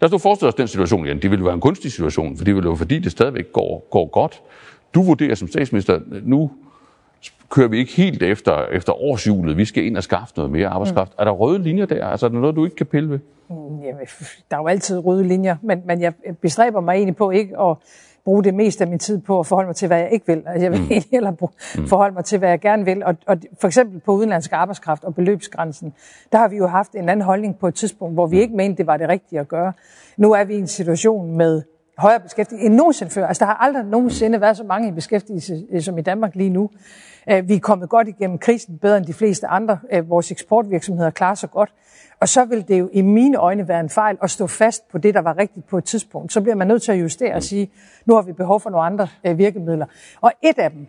lad os nu forestille os den situation igen. Det vil være en kunstig situation, for det vil jo fordi, det stadigvæk går, går godt. Du vurderer som statsminister, nu kører vi ikke helt efter, efter årshjulet. Vi skal ind og skaffe noget mere arbejdskraft. Mm. Er der røde linjer der? Altså, er der noget, du ikke kan pille ved? Mm, jamen, der er jo altid røde linjer, men, men jeg bestræber mig egentlig på ikke at bruge det meste af min tid på at forholde mig til, hvad jeg ikke vil. Altså, jeg vil mm. heller bruge, mm. forholde mig til, hvad jeg gerne vil. Og, og for eksempel på udenlandsk arbejdskraft og beløbsgrænsen, der har vi jo haft en anden holdning på et tidspunkt, hvor vi mm. ikke mente, det var det rigtige at gøre. Nu er vi i en situation med højere beskæftigelse end nogensinde før. Altså, der har aldrig nogensinde været så mange i beskæftigelse øh, som i Danmark lige nu. Øh, vi er kommet godt igennem krisen, bedre end de fleste andre. Øh, vores eksportvirksomheder klarer sig godt. Og så vil det jo i mine øjne være en fejl at stå fast på det, der var rigtigt på et tidspunkt. Så bliver man nødt til at justere og sige, nu har vi behov for nogle andre virkemidler. Og et af dem,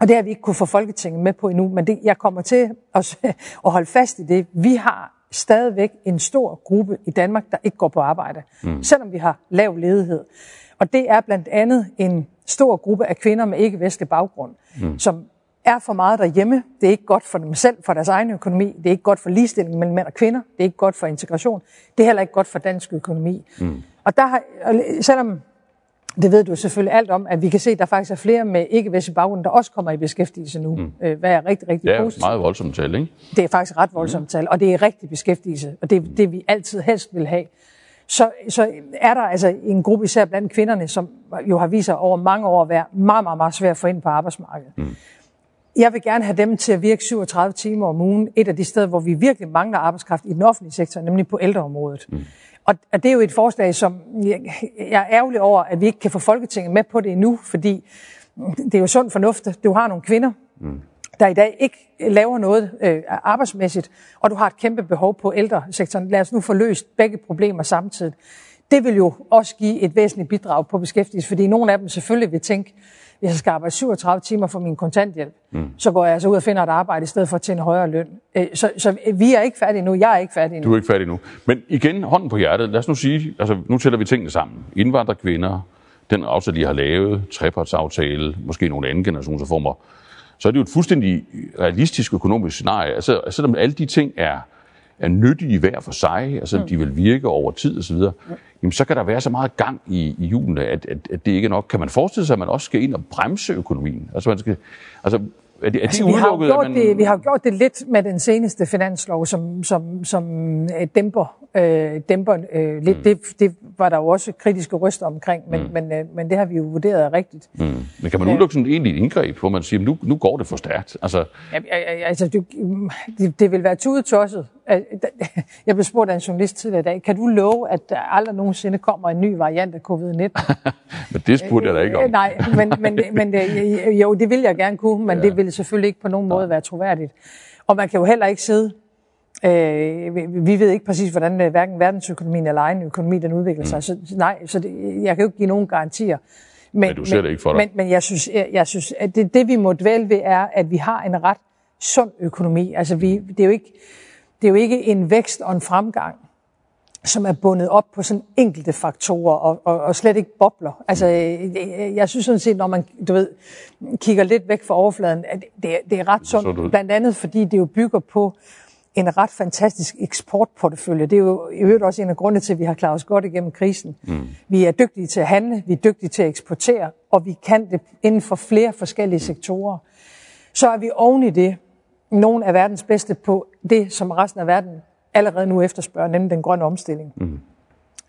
og det har vi ikke kunne få Folketinget med på endnu, men det, jeg kommer til at, at holde fast i det. Vi har stadigvæk en stor gruppe i Danmark, der ikke går på arbejde, mm. selvom vi har lav ledighed. Og det er blandt andet en stor gruppe af kvinder med ikke-vestlig baggrund, mm. som er for meget derhjemme. Det er ikke godt for dem selv, for deres egen økonomi. Det er ikke godt for ligestilling mellem mænd og kvinder. Det er ikke godt for integration. Det er heller ikke godt for dansk økonomi. Mm. Og der har, selvom det ved du selvfølgelig alt om, at vi kan se, at der faktisk er flere med ikke-vestlig baggrund, der også kommer i beskæftigelse nu, mm. Øh, hvad er rigtig, rigtig positivt. positivt. Det er meget voldsomt tal, ikke? Det er faktisk ret voldsomt mm. tal, og det er rigtig beskæftigelse, og det er det, vi altid helst vil have. Så, så er der altså en gruppe, især blandt kvinderne, som jo har vist sig over mange år at være meget, meget, meget svært at få ind på arbejdsmarkedet. Mm. Jeg vil gerne have dem til at virke 37 timer om ugen, et af de steder, hvor vi virkelig mangler arbejdskraft i den offentlige sektor, nemlig på ældreområdet. Mm. Og det er jo et forslag, som jeg er ærgerlig over, at vi ikke kan få Folketinget med på det endnu, fordi det er jo sund fornuft. Du har nogle kvinder, mm. der i dag ikke laver noget øh, arbejdsmæssigt, og du har et kæmpe behov på ældresektoren. Lad os nu få løst begge problemer samtidig. Det vil jo også give et væsentligt bidrag på beskæftigelse, fordi nogle af dem selvfølgelig vil tænke, hvis jeg skal arbejde 37 timer for min kontanthjælp, mm. så går jeg altså ud og finder et arbejde i stedet for at tjene højere løn. Øh, så, så vi er ikke færdige nu. Jeg er ikke færdig nu. Du er ikke færdig nu. Men igen, hånden på hjertet. Lad os nu sige, altså nu tæller vi tingene sammen. Indvandrerkvinder, den aftale, de har lavet, trepartsaftale, måske nogle anden generationsreformer, så er det jo et fuldstændig realistisk økonomisk scenarie. Altså, selvom alle de ting er er nyttige hver for sig, altså mm. de vil virke over tid osv., mm. jamen så kan der være så meget gang i, i hjulene, at, at, at det ikke er nok. Kan man forestille sig, at man også skal ind og bremse økonomien? Altså, man skal, altså er det, er altså, det vi, har gjort man... det, vi har gjort det lidt med den seneste finanslov, som, som, som øh, dæmper, øh, dæmper øh, lidt. Mm. Det, det var der jo også kritiske røster omkring, men, mm. men, øh, men det har vi jo vurderet rigtigt. Mm. Men kan man udelukke sådan et egentligt indgreb, hvor man siger, nu, nu går det for stærkt? Altså, ja, altså det, det, det vil være tudetosset. Jeg blev spurgt af en journalist tidligere i dag, kan du love, at der aldrig nogensinde kommer en ny variant af covid-19? men det spurgte jeg da ikke om. Øh, nej, men, men, men jo, det vil jeg gerne kunne, men ja. det vil selvfølgelig ikke på nogen måde være troværdigt. Og man kan jo heller ikke sidde Øh, vi ved ikke præcis, hvordan øh, hverken verdensøkonomien eller egen økonomi den udvikler sig. Mm. Så nej, så det, jeg kan jo ikke give nogen garantier. Men, men du ser men, det ikke for dig. Men, men jeg synes, jeg, jeg synes at det, det vi må dvæle ved er, at vi har en ret sund økonomi. Altså vi, det, er jo ikke, det er jo ikke en vækst og en fremgang, som er bundet op på sådan enkelte faktorer og, og, og slet ikke bobler. Altså, jeg, jeg synes sådan set, når man du ved, kigger lidt væk fra overfladen, at det, det er ret sundt. Blandt andet, fordi det jo bygger på en ret fantastisk eksportportefølje. Det er jo i øvrigt også en af grundene til, at vi har klaret os godt igennem krisen. Mm. Vi er dygtige til at handle, vi er dygtige til at eksportere, og vi kan det inden for flere forskellige sektorer. Så er vi oven i det nogle af verdens bedste på det, som resten af verden allerede nu efterspørger, nemlig den grønne omstilling. Mm.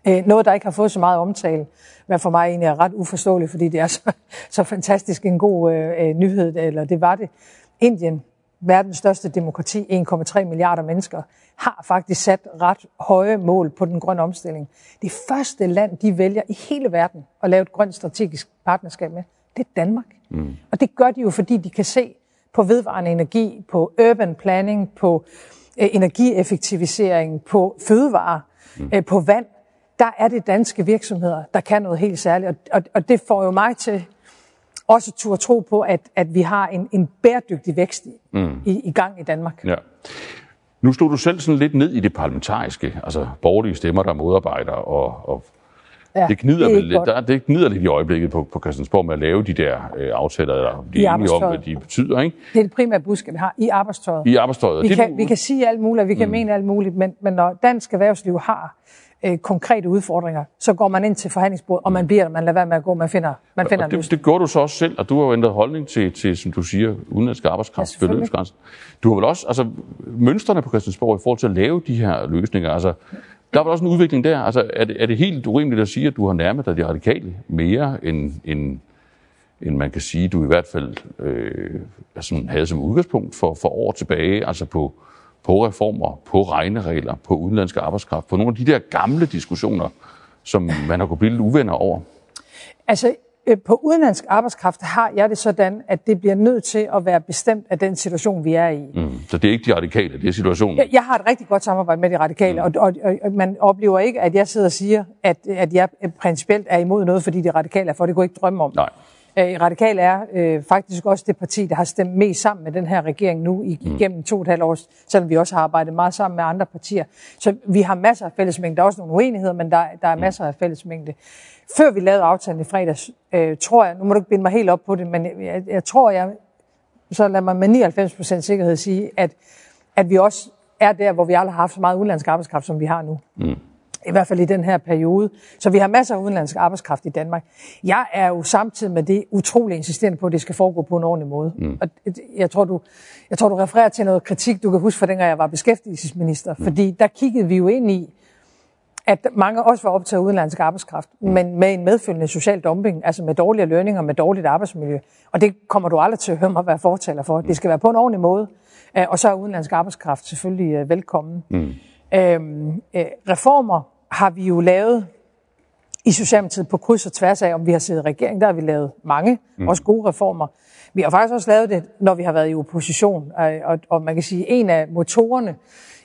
Øh, noget, der ikke har fået så meget omtale, men for mig egentlig er ret uforståeligt, fordi det er så, så fantastisk en god øh, øh nyhed, eller det var det. Indien, verdens største demokrati, 1,3 milliarder mennesker, har faktisk sat ret høje mål på den grønne omstilling. Det første land, de vælger i hele verden at lave et grønt strategisk partnerskab med, det er Danmark. Mm. Og det gør de jo, fordi de kan se på vedvarende energi, på urban planning, på øh, energieffektivisering, på fødevarer, mm. øh, på vand. Der er det danske virksomheder, der kan noget helt særligt. Og, og, og det får jo mig til også turde tro på, at, at vi har en, en bæredygtig vækst mm. i, i gang i Danmark. Ja. Nu stod du selv sådan lidt ned i det parlamentariske, altså borgerlige stemmer, der modarbejder, og, og ja, det, gnider det, lidt, der, det gnider lidt i øjeblikket på, på Christiansborg med at lave de der øh, aftaler, der de er enige om, hvad de betyder. Ikke? Det er det primære budskab, vi har i arbejdstøjet. I arbejdstøjet. Vi, det, kan, du... vi kan sige alt muligt, vi kan mm. mene alt muligt, men, men når dansk erhvervsliv har øh, konkrete udfordringer, så går man ind til forhandlingsbordet, og man bliver man lader være med at gå, man finder, man finder og det, det gjorde du så også selv, og du har jo ændret holdning til, til som du siger, udenlandsk arbejdskraft, ja, beløbsgrænsen. Du har vel også, altså mønstrene på Christiansborg i forhold til at lave de her løsninger, altså der er vel også en udvikling der. Altså, er det, er det helt urimeligt at sige, at du har nærmet dig de radikale mere, end, end, end man kan sige, du i hvert fald øh, altså, havde som udgangspunkt for, for år tilbage, altså på, på reformer, på regneregler, på udenlandsk arbejdskraft, på nogle af de der gamle diskussioner, som man har kunnet blive lidt uvenner over? Altså, øh, på udenlandsk arbejdskraft har jeg det sådan, at det bliver nødt til at være bestemt af den situation, vi er i. Mm. Så det er ikke de radikale, det er situationen? Jeg, jeg har et rigtig godt samarbejde med de radikale, mm. og, og, og man oplever ikke, at jeg sidder og siger, at, at jeg principielt er imod noget, fordi de radikale er for. Det kunne jeg ikke drømme om. Nej. Øh, Radikal er øh, faktisk også det parti, der har stemt mest sammen med den her regering nu igennem to og et halvt år, selvom vi også har arbejdet meget sammen med andre partier. Så vi har masser af fællesmængde. Der er også nogle uenigheder, men der, der er masser af fællesmængde. Før vi lavede aftalen i fredags, øh, tror jeg, nu må du ikke binde mig helt op på det, men jeg, jeg tror, jeg, så lad mig med 99% sikkerhed sige, at, at vi også er der, hvor vi aldrig har haft så meget udenlandsk arbejdskraft, som vi har nu. Mm. I hvert fald i den her periode. Så vi har masser af udenlandsk arbejdskraft i Danmark. Jeg er jo samtidig med det utrolig insisterende på, at det skal foregå på en ordentlig måde. Mm. Og jeg tror, du, jeg tror, du refererer til noget kritik, du kan huske fra dengang jeg var beskæftigelsesminister. Mm. Fordi der kiggede vi jo ind i, at mange også var optaget af udenlandsk arbejdskraft, mm. men med en medfølgende social dumping, altså med dårlige lønninger, med dårligt arbejdsmiljø. Og det kommer du aldrig til at høre mig være fortaler for. Det skal være på en ordentlig måde, øh, og så er udenlandsk arbejdskraft selvfølgelig øh, velkommen. Mm. Øhm, øh, reformer har vi jo lavet i Socialdemokratiet på kryds og tværs af, om vi har siddet i regering. Der har vi lavet mange, mm. også gode reformer. Vi har faktisk også lavet det, når vi har været i opposition. Og, og man kan sige, en af motorerne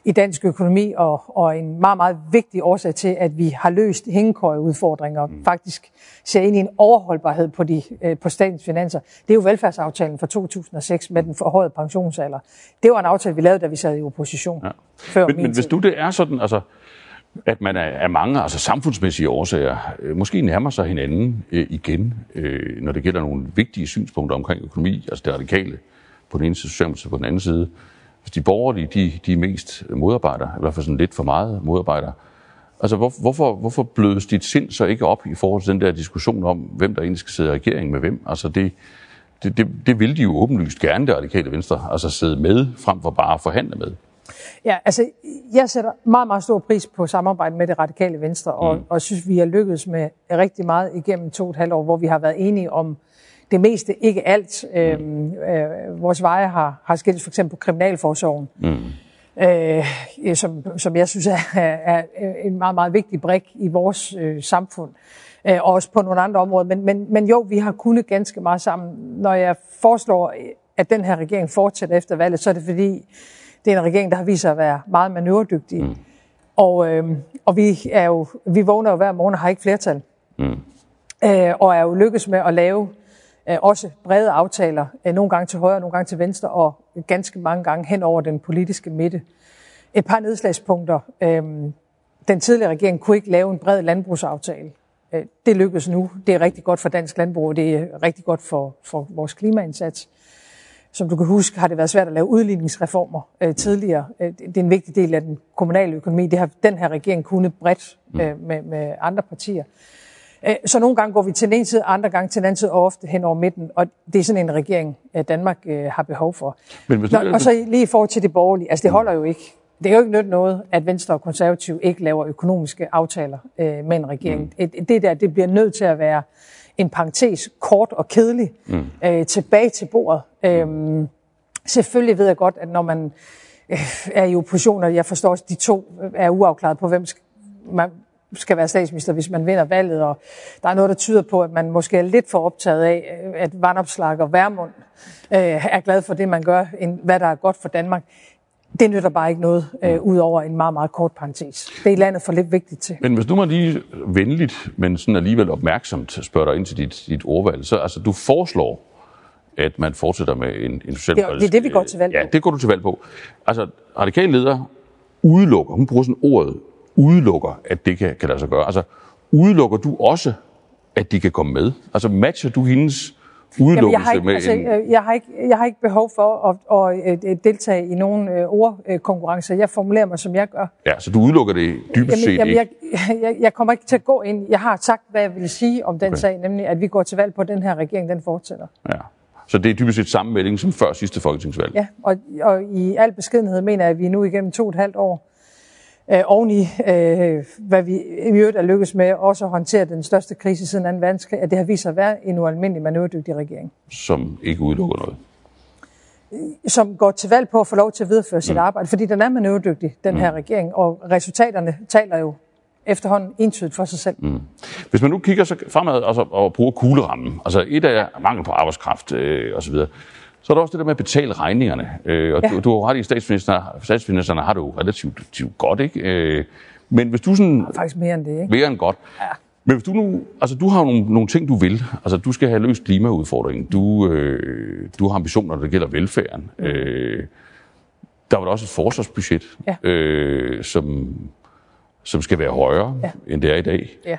i dansk økonomi, og, og en meget, meget vigtig årsag til, at vi har løst hængekøjeudfordringer, og mm. faktisk ser ind i en overholdbarhed på, de, øh, på statens finanser. Det er jo velfærdsaftalen fra 2006 med den forhøjede pensionsalder. Det var en aftale, vi lavede, da vi sad i opposition. Ja. Før men, men hvis du det er sådan, altså at man af mange altså samfundsmæssige årsager øh, måske nærmer sig hinanden øh, igen, øh, når det gælder nogle vigtige synspunkter omkring økonomi, altså det radikale på den ene side, Socialdemokratiet på den anden side. Hvis de borgerlige, de, de er mest modarbejder, i hvert fald sådan lidt for meget modarbejder. Altså hvor, hvorfor, hvorfor blødes dit sind så ikke op i forhold til den der diskussion om, hvem der egentlig skal sidde i regeringen med hvem? Altså det, det, det, det vil de jo åbenlyst gerne, det radikale venstre, altså sidde med, frem for bare at forhandle med. Ja, altså jeg sætter meget, meget stor pris på samarbejdet med det radikale venstre, og, mm. og synes, vi har lykkedes med rigtig meget igennem to og et halvt år, hvor vi har været enige om det meste, ikke alt. Mm. Øhm, øh, vores veje har, har skilt for eksempel på Kriminalforsorgen, mm. øh, som, som jeg synes er, er en meget, meget vigtig brik i vores øh, samfund, øh, og også på nogle andre områder. Men, men, men jo, vi har kunnet ganske meget sammen. Når jeg foreslår, at den her regering fortsætter efter valget, så er det fordi, det er en regering, der har vist sig at være meget manøvredygtig. Mm. Og, øh, og vi, er jo, vi vågner jo hver morgen og har ikke flertal. Mm. Øh, og er jo lykkes med at lave øh, også brede aftaler, øh, nogle gange til højre, nogle gange til venstre, og ganske mange gange hen over den politiske midte. Et par nedslagspunkter. Øh, den tidligere regering kunne ikke lave en bred landbrugsaftale. Øh, det lykkedes nu. Det er rigtig godt for dansk landbrug, og det er rigtig godt for, for vores klimaindsats. Som du kan huske, har det været svært at lave udligningsreformer øh, tidligere. Øh, det er en vigtig del af den kommunale økonomi. Det har den her regering kunnet bredt mm. øh, med, med andre partier. Øh, så nogle gange går vi til den ene side, andre gange til den anden side, og ofte hen over midten. Og det er sådan en regering, Danmark øh, har behov for. Men hvis Nå, og så lige i forhold til det borgerlige. Altså det holder jo ikke. Det er jo ikke nyt noget, at Venstre og Konservativ ikke laver økonomiske aftaler øh, med en regering. Mm. Det der, det bliver nødt til at være en parentes, kort og kedelig, mm. øh, tilbage til bordet. Mm. Øhm, selvfølgelig ved jeg godt, at når man øh, er i opposition, og jeg forstår også, at de to er uafklaret på, hvem skal, man skal være statsminister, hvis man vinder valget, og der er noget, der tyder på, at man måske er lidt for optaget af, øh, at Vandopslag og Værmund øh, er glad for det, man gør, end hvad der er godt for Danmark. Det nytter bare ikke noget, øh, mm. ud over en meget, meget kort parentes. Det er landet for lidt vigtigt til. Men hvis nu man lige venligt, men sådan alligevel opmærksomt spørger dig ind til dit, dit ordvalg, så altså, du foreslår, at man fortsætter med en, en socialdemokratisk... Det, det er det, vi går til valg på. Ja, det går du til valg på. Altså, radikale leder udelukker, hun bruger sådan ordet, udelukker, at det kan, kan lade sig gøre. Altså, udelukker du også, at de kan komme med? Altså, matcher du hendes udelukkelse jeg har ikke, med altså, en... Øh, jeg, har ikke, jeg har ikke behov for at, at, at deltage i nogen øh, ordkonkurrencer. Jeg formulerer mig, som jeg gør. Ja, så du udelukker det dybest set jamen, jeg, jeg, jeg, jeg kommer ikke til at gå ind. Jeg har sagt, hvad jeg vil sige om den okay. sag, nemlig at vi går til valg på, at den her regering, den fortsætter. Ja. Så det er dybest set samme melding som før sidste folketingsvalg? Ja, og, og i al beskedenhed mener jeg, at vi nu igennem to og et halvt år øh, oveni, øh, hvad vi i øvrigt er lykkes med, også at håndtere den største krise siden 2. verdenskrig, at det har vist sig at være en ualmindelig manøvredygtig regering. Som ikke udelukker noget? Som går til valg på at få lov til at videreføre sit mm. arbejde, fordi den er manøvredygtig, den mm. her regering, og resultaterne taler jo efterhånden entydigt for sig selv. Mm. Hvis man nu kigger så fremad altså, og bruger kuglerammen, altså et af mangel på arbejdskraft øh, osv., så er der også det der med at betale regningerne. Øh, og ja. du, du har ret i, statsministeren, statsministeren har du relativt, relativt godt, ikke? Øh, men hvis du sådan... Ja, faktisk mere end det, ikke? Mere end godt. Ja. Men hvis du nu, altså du har nogle, nogle ting, du vil. Altså du skal have løst klimaudfordringen. Du, øh, du har ambitioner, når det gælder velfærden. Mm. Øh, der var der også et forsvarsbudget, Ja. øh, som, som skal være højere, Ja. end det er i dag. Ja.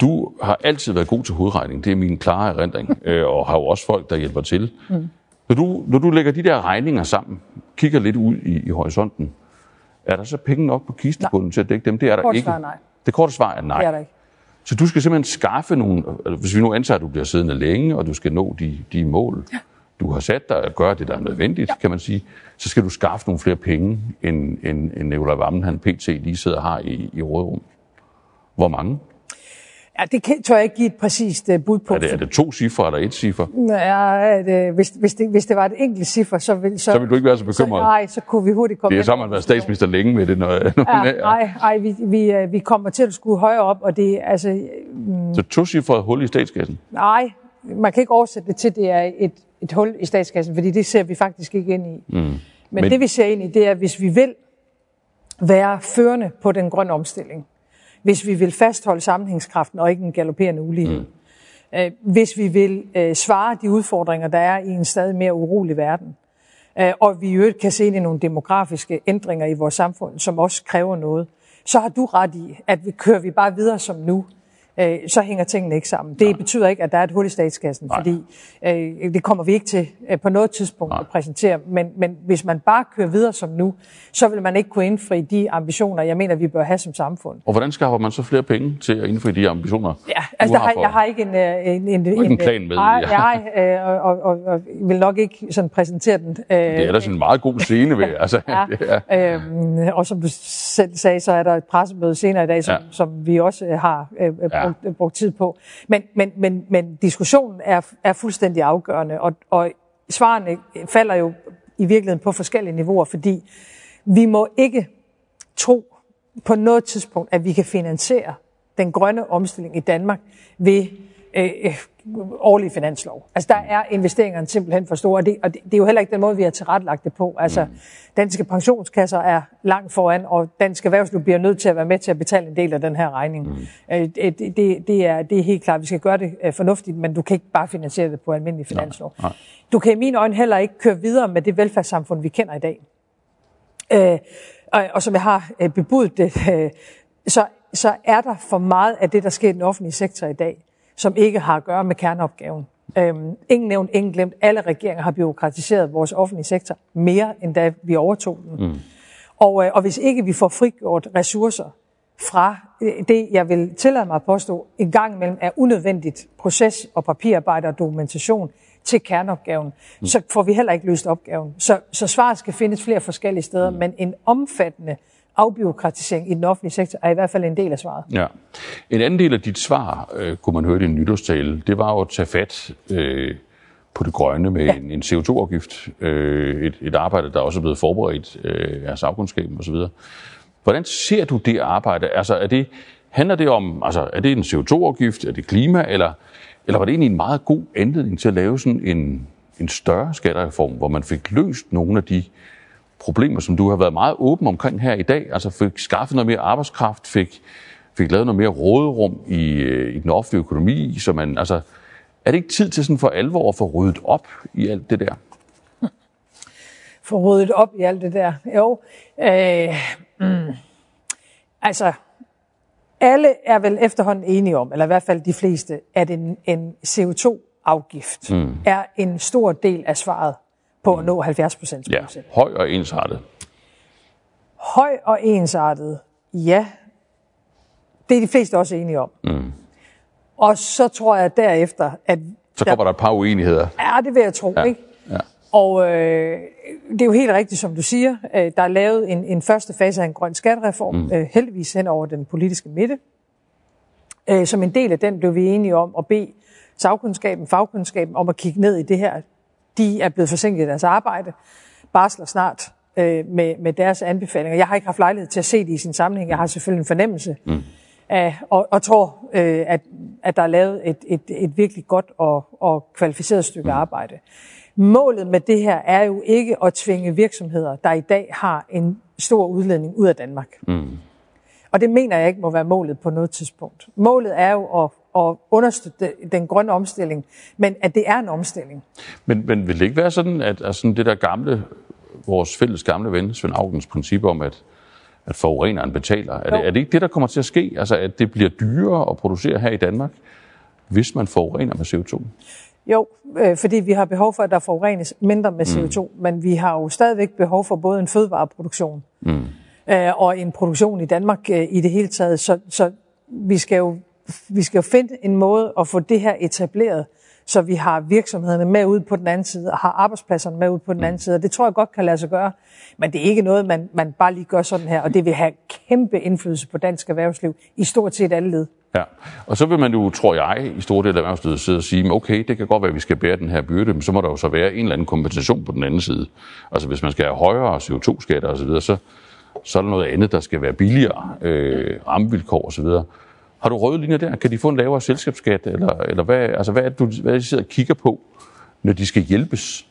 Du har altid været god til hovedregning. Det er min klare erindring. øh, og har jo også folk, der hjælper til. Mm. Når, du, når du lægger de der regninger sammen, kigger lidt ud i, i horisonten, er der så penge nok på kistebunden til at dække dem? Det er der Kort ikke. svar nej. Det korte svar er nej. Det er der ikke. Så du skal simpelthen skaffe nogle, altså, hvis vi nu antager, at du bliver siddende længe, og du skal nå de, de mål, ja. du har sat dig at gøre det, der er nødvendigt, ja. kan man sige, så skal du skaffe nogle flere penge, end, end, end Nicolai Vammen, han pt. lige sidder og har i, i rådrum. Hvor mange? Ja, det kan, tør jeg ikke give et præcist uh, bud på. Er det, er det to cifre eller et cifre? Ja, det, hvis, hvis, det, hvis det var et enkelt cifre, så vil, så, Så vil du ikke være så så, bekymret. nej, så kunne vi hurtigt komme Det er så, man har været statsminister længe med det. Når, når Ja, nej, nej, vi, vi, øh, vi kommer til at skulle højere op, og det altså, Så to cifre hul i statskassen. nej, man kan ikke oversætte det til, at det er et, et hul i statskassen, fordi det ser vi faktisk ikke ind i. Mm. Men, Men- Men det vi ser ind i, det er, at hvis vi vil være førende på den grønne omstilling, hvis vi vil fastholde sammenhængskraften og ikke en galopperende ulighed, mm. øh, hvis vi vil øh, svare de udfordringer, der er i en stadig mere urolig verden, øh, og vi i øvrigt kan se ind i nogle demografiske ændringer i vores samfund, som også kræver noget, så har du ret i, at vi kører vi bare videre som nu, øh, så hænger tingene ikke sammen. Det betyder ikke, at der er et hul i statskassen, Nej. fordi øh, det kommer vi ikke til øh, på noget tidspunkt Nej. at præsentere. Men, men hvis man bare kører videre som nu, så vil man ikke kunne indfri de ambitioner, jeg mener, vi bør have som samfund. Og hvordan skaffer man så flere penge til at indfri de ambitioner? Ja, altså der har, jeg har ikke en, øh, en, en, ikke en plan med, Nej, ja. nej øh, og, og, og, og vil nok ikke sådan præsentere den. Øh, Det er sådan en meget god scene ved. Altså, Ja, er, øhm, og som du selv sagde, så er der et pressemøde senere i dag, som, Ja. ja. som vi også øh, har øh, øh, Ja. brugt, øh, brugt tid på. Men, men, men, men diskussionen er, er fuldstændig afgørende, og, og svarene falder jo i virkeligheden på forskellige niveauer, fordi vi må ikke tro på noget tidspunkt, at vi kan finansiere den grønne omstilling i Danmark ved øh, øh, årlige finanslov. Altså der er investeringerne simpelthen for store, og det, og det, det er jo heller ikke den måde, vi har tilrettelagt det på. Altså danske pensionskasser er langt foran, og dansk erhvervsliv bliver nødt til at være med til at betale en del af den her regning. Mm. Øh, det, det, det, er, det er helt klart, vi skal gøre det øh, fornuftigt, men du kan ikke bare finansiere det på almindelig finanslov. nej. Du kan i mine øjne heller ikke køre videre med det velfærdssamfund, vi kender i dag. Øh, og, og som jeg har øh, bebudt det, øh, så, så er der for meget af det, der sker i den offentlige sektor i dag, som ikke har at gøre med kerneopgaven. Øhm, ingen nævnt, ingen glemt. Alle regeringer har byråkratiseret vores offentlige sektor mere, end da vi overtog den. Mm. Og, øh, og hvis ikke vi får frigjort ressourcer fra øh, det, jeg vil tillade mig at påstå, en gang imellem er unødvendigt proces- og papirarbejde og dokumentation til kerneopgaven, mm. så får vi heller ikke løst opgaven. Så, så svaret skal findes flere forskellige steder, mm. men en omfattende afbiokratisering i den offentlige sektor er i hvert fald en del af svaret. Ja. En anden del af dit svar, øh, kunne man høre i din nytårstale, det var jo at tage fat øh, på det grønne med. Ja. en, en CO2-afgift. Øh, et, et arbejde, der også er blevet forberedt øh, af sagkundskaben osv. Hvordan ser du det arbejde? Altså, er det, handler det om, altså, er det en CO2-afgift, er det klima, eller, eller var det egentlig en meget god anledning til at lave sådan en, en større skattereform, hvor man fik løst nogle af de problemer, som du har været meget åben omkring her i dag, altså fik skaffet noget mere arbejdskraft, fik, fik lavet noget mere råderum i, øh, i den offentlige økonomi, så man, altså, er det ikke tid til sådan for alvor at få ryddet op i alt det der? få ryddet op i alt det der. Jo, øh, mm, altså, alle er vel efterhånden enige om, eller i hvert fald de fleste, at en, en CO2-afgift mm. er en stor del af svaret på at nå 70 procent. Ja, høj og ensartet. Høj og ensartet, ja. Det er de fleste også enige om. Mm. Og så tror jeg derefter, at... Så kommer der et par uenigheder. Ja, det vil jeg tro, ja. ikke? ja. Og øh, det er jo helt rigtigt, som du siger. Øh, der er lavet en, en første fase af en grøn skattereform, mm. øh, heldigvis hen over den politiske midte. Øh, som en del af den blev vi enige om at bede sagkundskaben, fagkundskaben om at kigge ned i det her. De er blevet forsinket i deres arbejde, barsler snart øh, med, med deres anbefalinger. Jeg har ikke haft lejlighed til at se det i sin sammenhæng. Jeg har selvfølgelig en fornemmelse mm. af, og, og tror, øh, at, at der er lavet et, et, et virkelig godt og, og kvalificeret stykke mm. arbejde. Målet med det her er jo ikke at tvinge virksomheder, der i dag har en stor udledning ud af Danmark. Mm. Og det mener jeg ikke må være målet på noget tidspunkt. Målet er jo at, at understøtte den grønne omstilling, men at det er en omstilling. Men, men vil det ikke være sådan, at altså, det der gamle, vores fælles gamle ven, Svend Augens princip om, at, at forureneren betaler, er det, er det ikke det, der kommer til at ske? Altså, at det bliver dyrere at producere her i Danmark, hvis man forurener med CO2? Jo, øh, fordi vi har behov for, at der forurenes mindre med CO2, mm. men vi har jo stadigvæk behov for både en fødevareproduktion mm. øh, og en produktion i Danmark øh, i det hele taget. Så, så vi, skal jo, vi skal finde en måde at få det her etableret, så vi har virksomhederne med ud på den anden side, og har arbejdspladserne med ud på den anden side. Og det tror jeg godt kan lade sig gøre, men det er ikke noget, man, man bare lige gør sådan her, og det vil have kæmpe indflydelse på dansk erhvervsliv i stort set alle led. Ja, og så vil man jo, tror jeg, i store del af erhvervslivet sidde og sige, okay, det kan godt være, at vi skal bære den her byrde, men så må der jo så være en eller anden kompensation på den anden side. Altså hvis man skal have højere CO2-skatter osv., så, så er der noget andet, der skal være billigere, øh, rammevilkår osv. Har du røde linjer der? Kan de få en lavere selskabsskat? Eller, eller hvad, altså hvad er det, du hvad er det, de sidder og kigger på, når de skal hjælpes?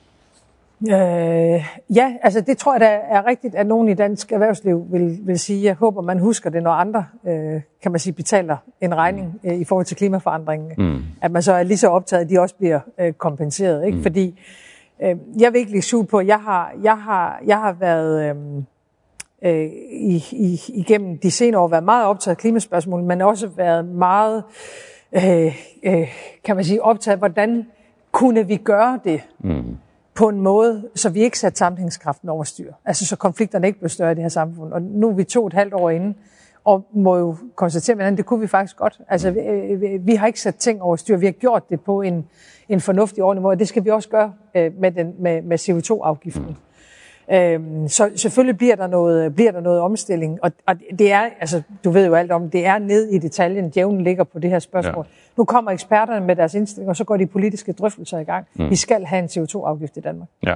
Øh, ja, altså det tror jeg da er rigtigt, at nogen i dansk erhvervsliv vil, vil sige. Jeg håber, man husker det, når andre, øh, kan man sige, betaler en regning øh, i forhold til klimaforandringen. Mm. At man så er lige så optaget, at de også bliver øh, kompenseret. Ikke? Mm. Fordi øh, jeg vil ikke lige på, jeg har, jeg har, jeg har været... Øh, øh, i, i, igennem de senere år været meget optaget af klimaspørgsmål, men også været meget, øh, øh, kan man sige, optaget af, hvordan kunne vi gøre det mm. på en måde, så vi ikke satte sammenhængskraften over styr. Altså så konflikterne ikke blev større i det her samfund. Og nu er vi to og et halvt år inde, og må jo konstatere, at det kunne vi faktisk godt. Altså, vi, øh, vi har ikke sat ting over styr. Vi har gjort det på en, en fornuftig ordentlig måde, og det skal vi også gøre øh, med, den, med, med CO2-afgiften. Mm. Øhm, så selvfølgelig bliver der noget, bliver der noget omstilling, og, og det er, altså du ved jo alt om, det er ned i detaljen, djævlen ligger på det her spørgsmål. Ja. Nu kommer eksperterne med deres indstilling, og så går de politiske drøftelser i gang. Mm. Vi skal have en CO2-afgift i Danmark. Ja.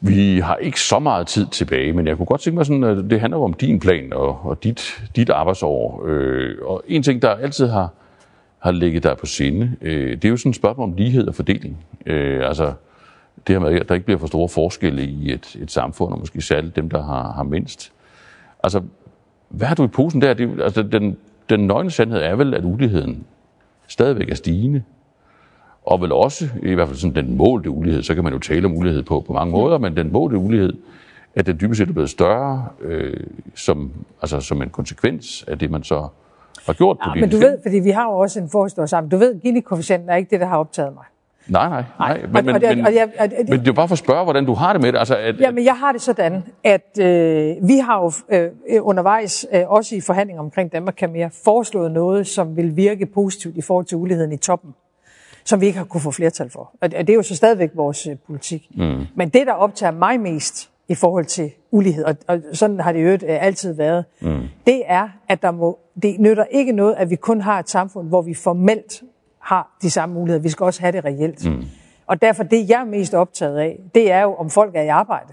Vi har ikke så meget tid tilbage, men jeg kunne godt tænke mig sådan, at det handler om din plan og, og dit, dit arbejdsår. Øh, og en ting, der altid har, har ligget der på sinde, øh, det er jo sådan et spørgsmål om lighed og fordeling. Øh, altså, det her med, at der ikke bliver for store forskelle i et, et samfund, og måske særligt dem, der har, har mindst. Altså, hvad har du i posen der? Det, altså, den, den nøgne sandhed er vel, at uligheden stadigvæk er stigende. Og vel også, i hvert fald sådan den målte ulighed, så kan man jo tale om ulighed på, på mange måder, men den målte ulighed, at den dybest set er blevet større øh, som, altså, som en konsekvens af det, man så har gjort ja, men du ved, fordi vi har jo også en forhistorisk sammen. Du ved, Gini-koefficienten er ikke det, der har optaget mig. Nej, nej, nej. Men, men, men, men det er bare for at spørge, hvordan du har det med det. Altså, at, Jamen, jeg har det sådan, at øh, vi har jo øh, undervejs, øh, også i forhandlinger omkring Danmark kan mere, foreslået noget, som vil virke positivt i forhold til uligheden i toppen, som vi ikke har kunne få flertal for. Og det er jo så stadigvæk vores øh, politik. Mm. Men det, der optager mig mest i forhold til ulighed, og, og sådan har det jo øh, altid været, mm. det er, at der må, det nytter ikke noget, at vi kun har et samfund, hvor vi formelt har de samme muligheder. Vi skal også have det reelt. Mm. Og derfor det, jeg er mest optaget af, det er jo, om folk er i arbejde.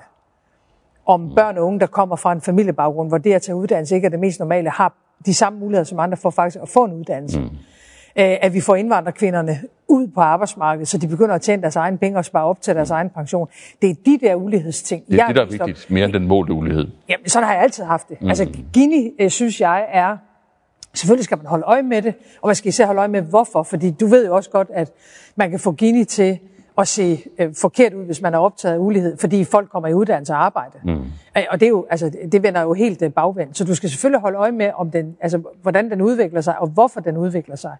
Om mm. børn og unge, der kommer fra en familiebaggrund, hvor det at tage uddannelse ikke er det mest normale, har de samme muligheder som andre for faktisk at få en uddannelse. Mm. At vi får indvandrerkvinderne ud på arbejdsmarkedet, så de begynder at tjene deres egen penge og spare op til deres mm. egen pension. Det er de der ulighedsting. Det er jeg det, der er vigtigt, op. mere end den målte ulighed. Jamen, sådan har jeg altid haft det. Mm. Altså, Gini, øh, synes jeg, er Selvfølgelig skal man holde øje med det, og man skal især holde øje med, hvorfor. Fordi du ved jo også godt, at man kan få Gini til at se øh, forkert ud, hvis man er optaget af ulighed, fordi folk kommer i uddannelse og arbejde. Mm. Og det, er jo, altså, det vender jo helt øh, bagvendt. Så du skal selvfølgelig holde øje med, om den, altså, hvordan den udvikler sig, og hvorfor den udvikler sig.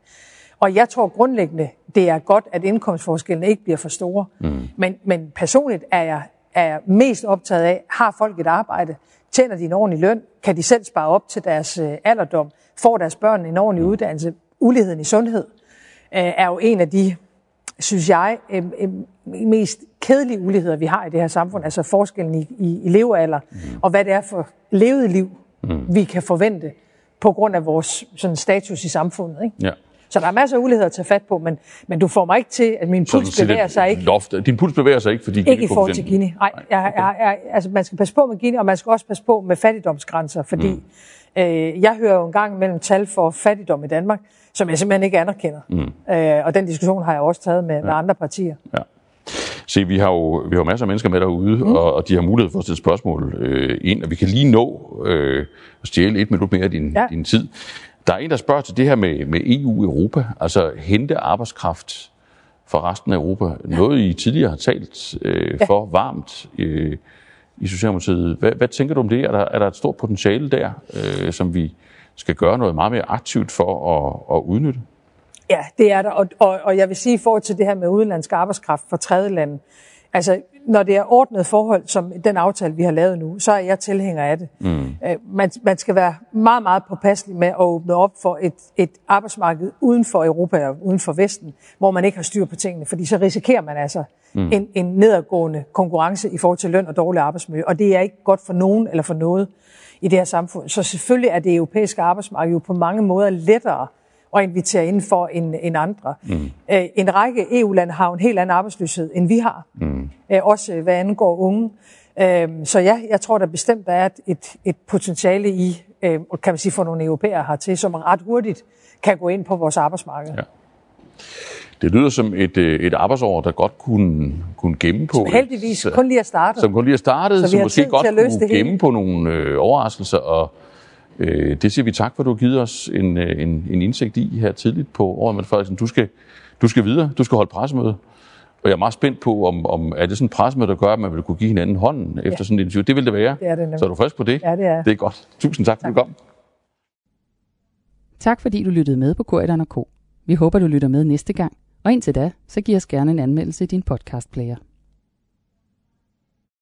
Og jeg tror grundlæggende, det er godt, at indkomstforskellene ikke bliver for store. Mm. Men, men personligt er jeg, er jeg mest optaget af, har folk et arbejde? Tjener de en ordentlig løn? Kan de selv spare op til deres øh, alderdom? får deres børn en ordentlig uddannelse. Uligheden i sundhed øh, er jo en af de, synes jeg, øh, øh, mest kedelige uligheder, vi har i det her samfund. Altså forskellen i, i, i levealder, mm. og hvad det er for levet liv, mm. vi kan forvente på grund af vores sådan, status i samfundet. Ikke? Ja. Så der er masser af uligheder at tage fat på, men, men du får mig ikke til, at min puls så, bevæger sig ikke. Loft. Din puls bevæger sig ikke, fordi Ikke i forhold til Gini. Nej, jeg, jeg, jeg, altså, man skal passe på med Gini, og man skal også passe på med fattigdomsgrænser, fordi mm. Øh, jeg hører jo en gang mellem tal for fattigdom i Danmark, som jeg simpelthen ikke anerkender. Mm. Øh, og den diskussion har jeg også taget med, ja. med andre partier. Ja. Se, vi har jo vi har masser af mennesker med derude, mm. og, og de har mulighed for at stille spørgsmål øh, ind, og vi kan lige nå øh, at stjæle et minut mere af din, ja. din tid. Der er en, der spørger til det her med, med EU-Europa, altså hente arbejdskraft fra resten af Europa. Ja. Noget, I tidligere har talt øh, ja. for varmt øh, i Socialdemokratiet. Hvad, hvad tænker du om det? Er der, er der et stort potentiale der, øh, som vi skal gøre noget meget mere aktivt for at, at udnytte? Ja, det er der. Og, og, og jeg vil sige i forhold til det her med udenlandsk arbejdskraft fra tredje lande, altså når det er ordnet forhold, som den aftale, vi har lavet nu, så er jeg tilhænger af det. Mm. Øh, man, man skal være meget, meget påpasselig med at åbne op for et, et arbejdsmarked uden for Europa og uden for Vesten, hvor man ikke har styr på tingene, fordi så risikerer man altså mm. en, en nedadgående konkurrence i forhold til løn og dårlig arbejdsmiljø, og det er ikke godt for nogen eller for noget i det her samfund. Så selvfølgelig er det europæiske arbejdsmarked jo på mange måder lettere at invitere ind for end, end andre. Mm. Øh, en række EU-lande har en helt anden arbejdsløshed, end vi har. Mm. Øh, også hvad angår unge. Øh, så ja, jeg tror der bestemt, der er et, et potentiale i, øh, kan man sige, for nogle europæere hertil, som ret hurtigt kan gå ind på vores arbejdsmarked. Ja. Det lyder som et, øh, et arbejdsår, der godt kunne, kunne gemme på... Som heldigvis kun lige er startet. Som kun lige er startet, som måske godt kunne gemme på nogle øh, overraskelser. Og øh, det siger vi tak for, at du har givet os en, øh, en, en indsigt i her tidligt på året. Men Frederiksen, du skal, du skal videre. Du skal holde pressemøde. Og jeg er meget spændt på, om, om er det sådan en pressemøde, der gør, at man vil kunne give hinanden hånden ja. efter sådan en interview. Det vil det være. Det er det Så er du frisk på det? Ja, det er. Det er godt. Tusind tak, tak. for at du kom. Tak fordi du lyttede med på Korridoren K. Vi håber, du lytter med næste gang. Og indtil da, så giv os gerne en anmeldelse i din podcastplayer.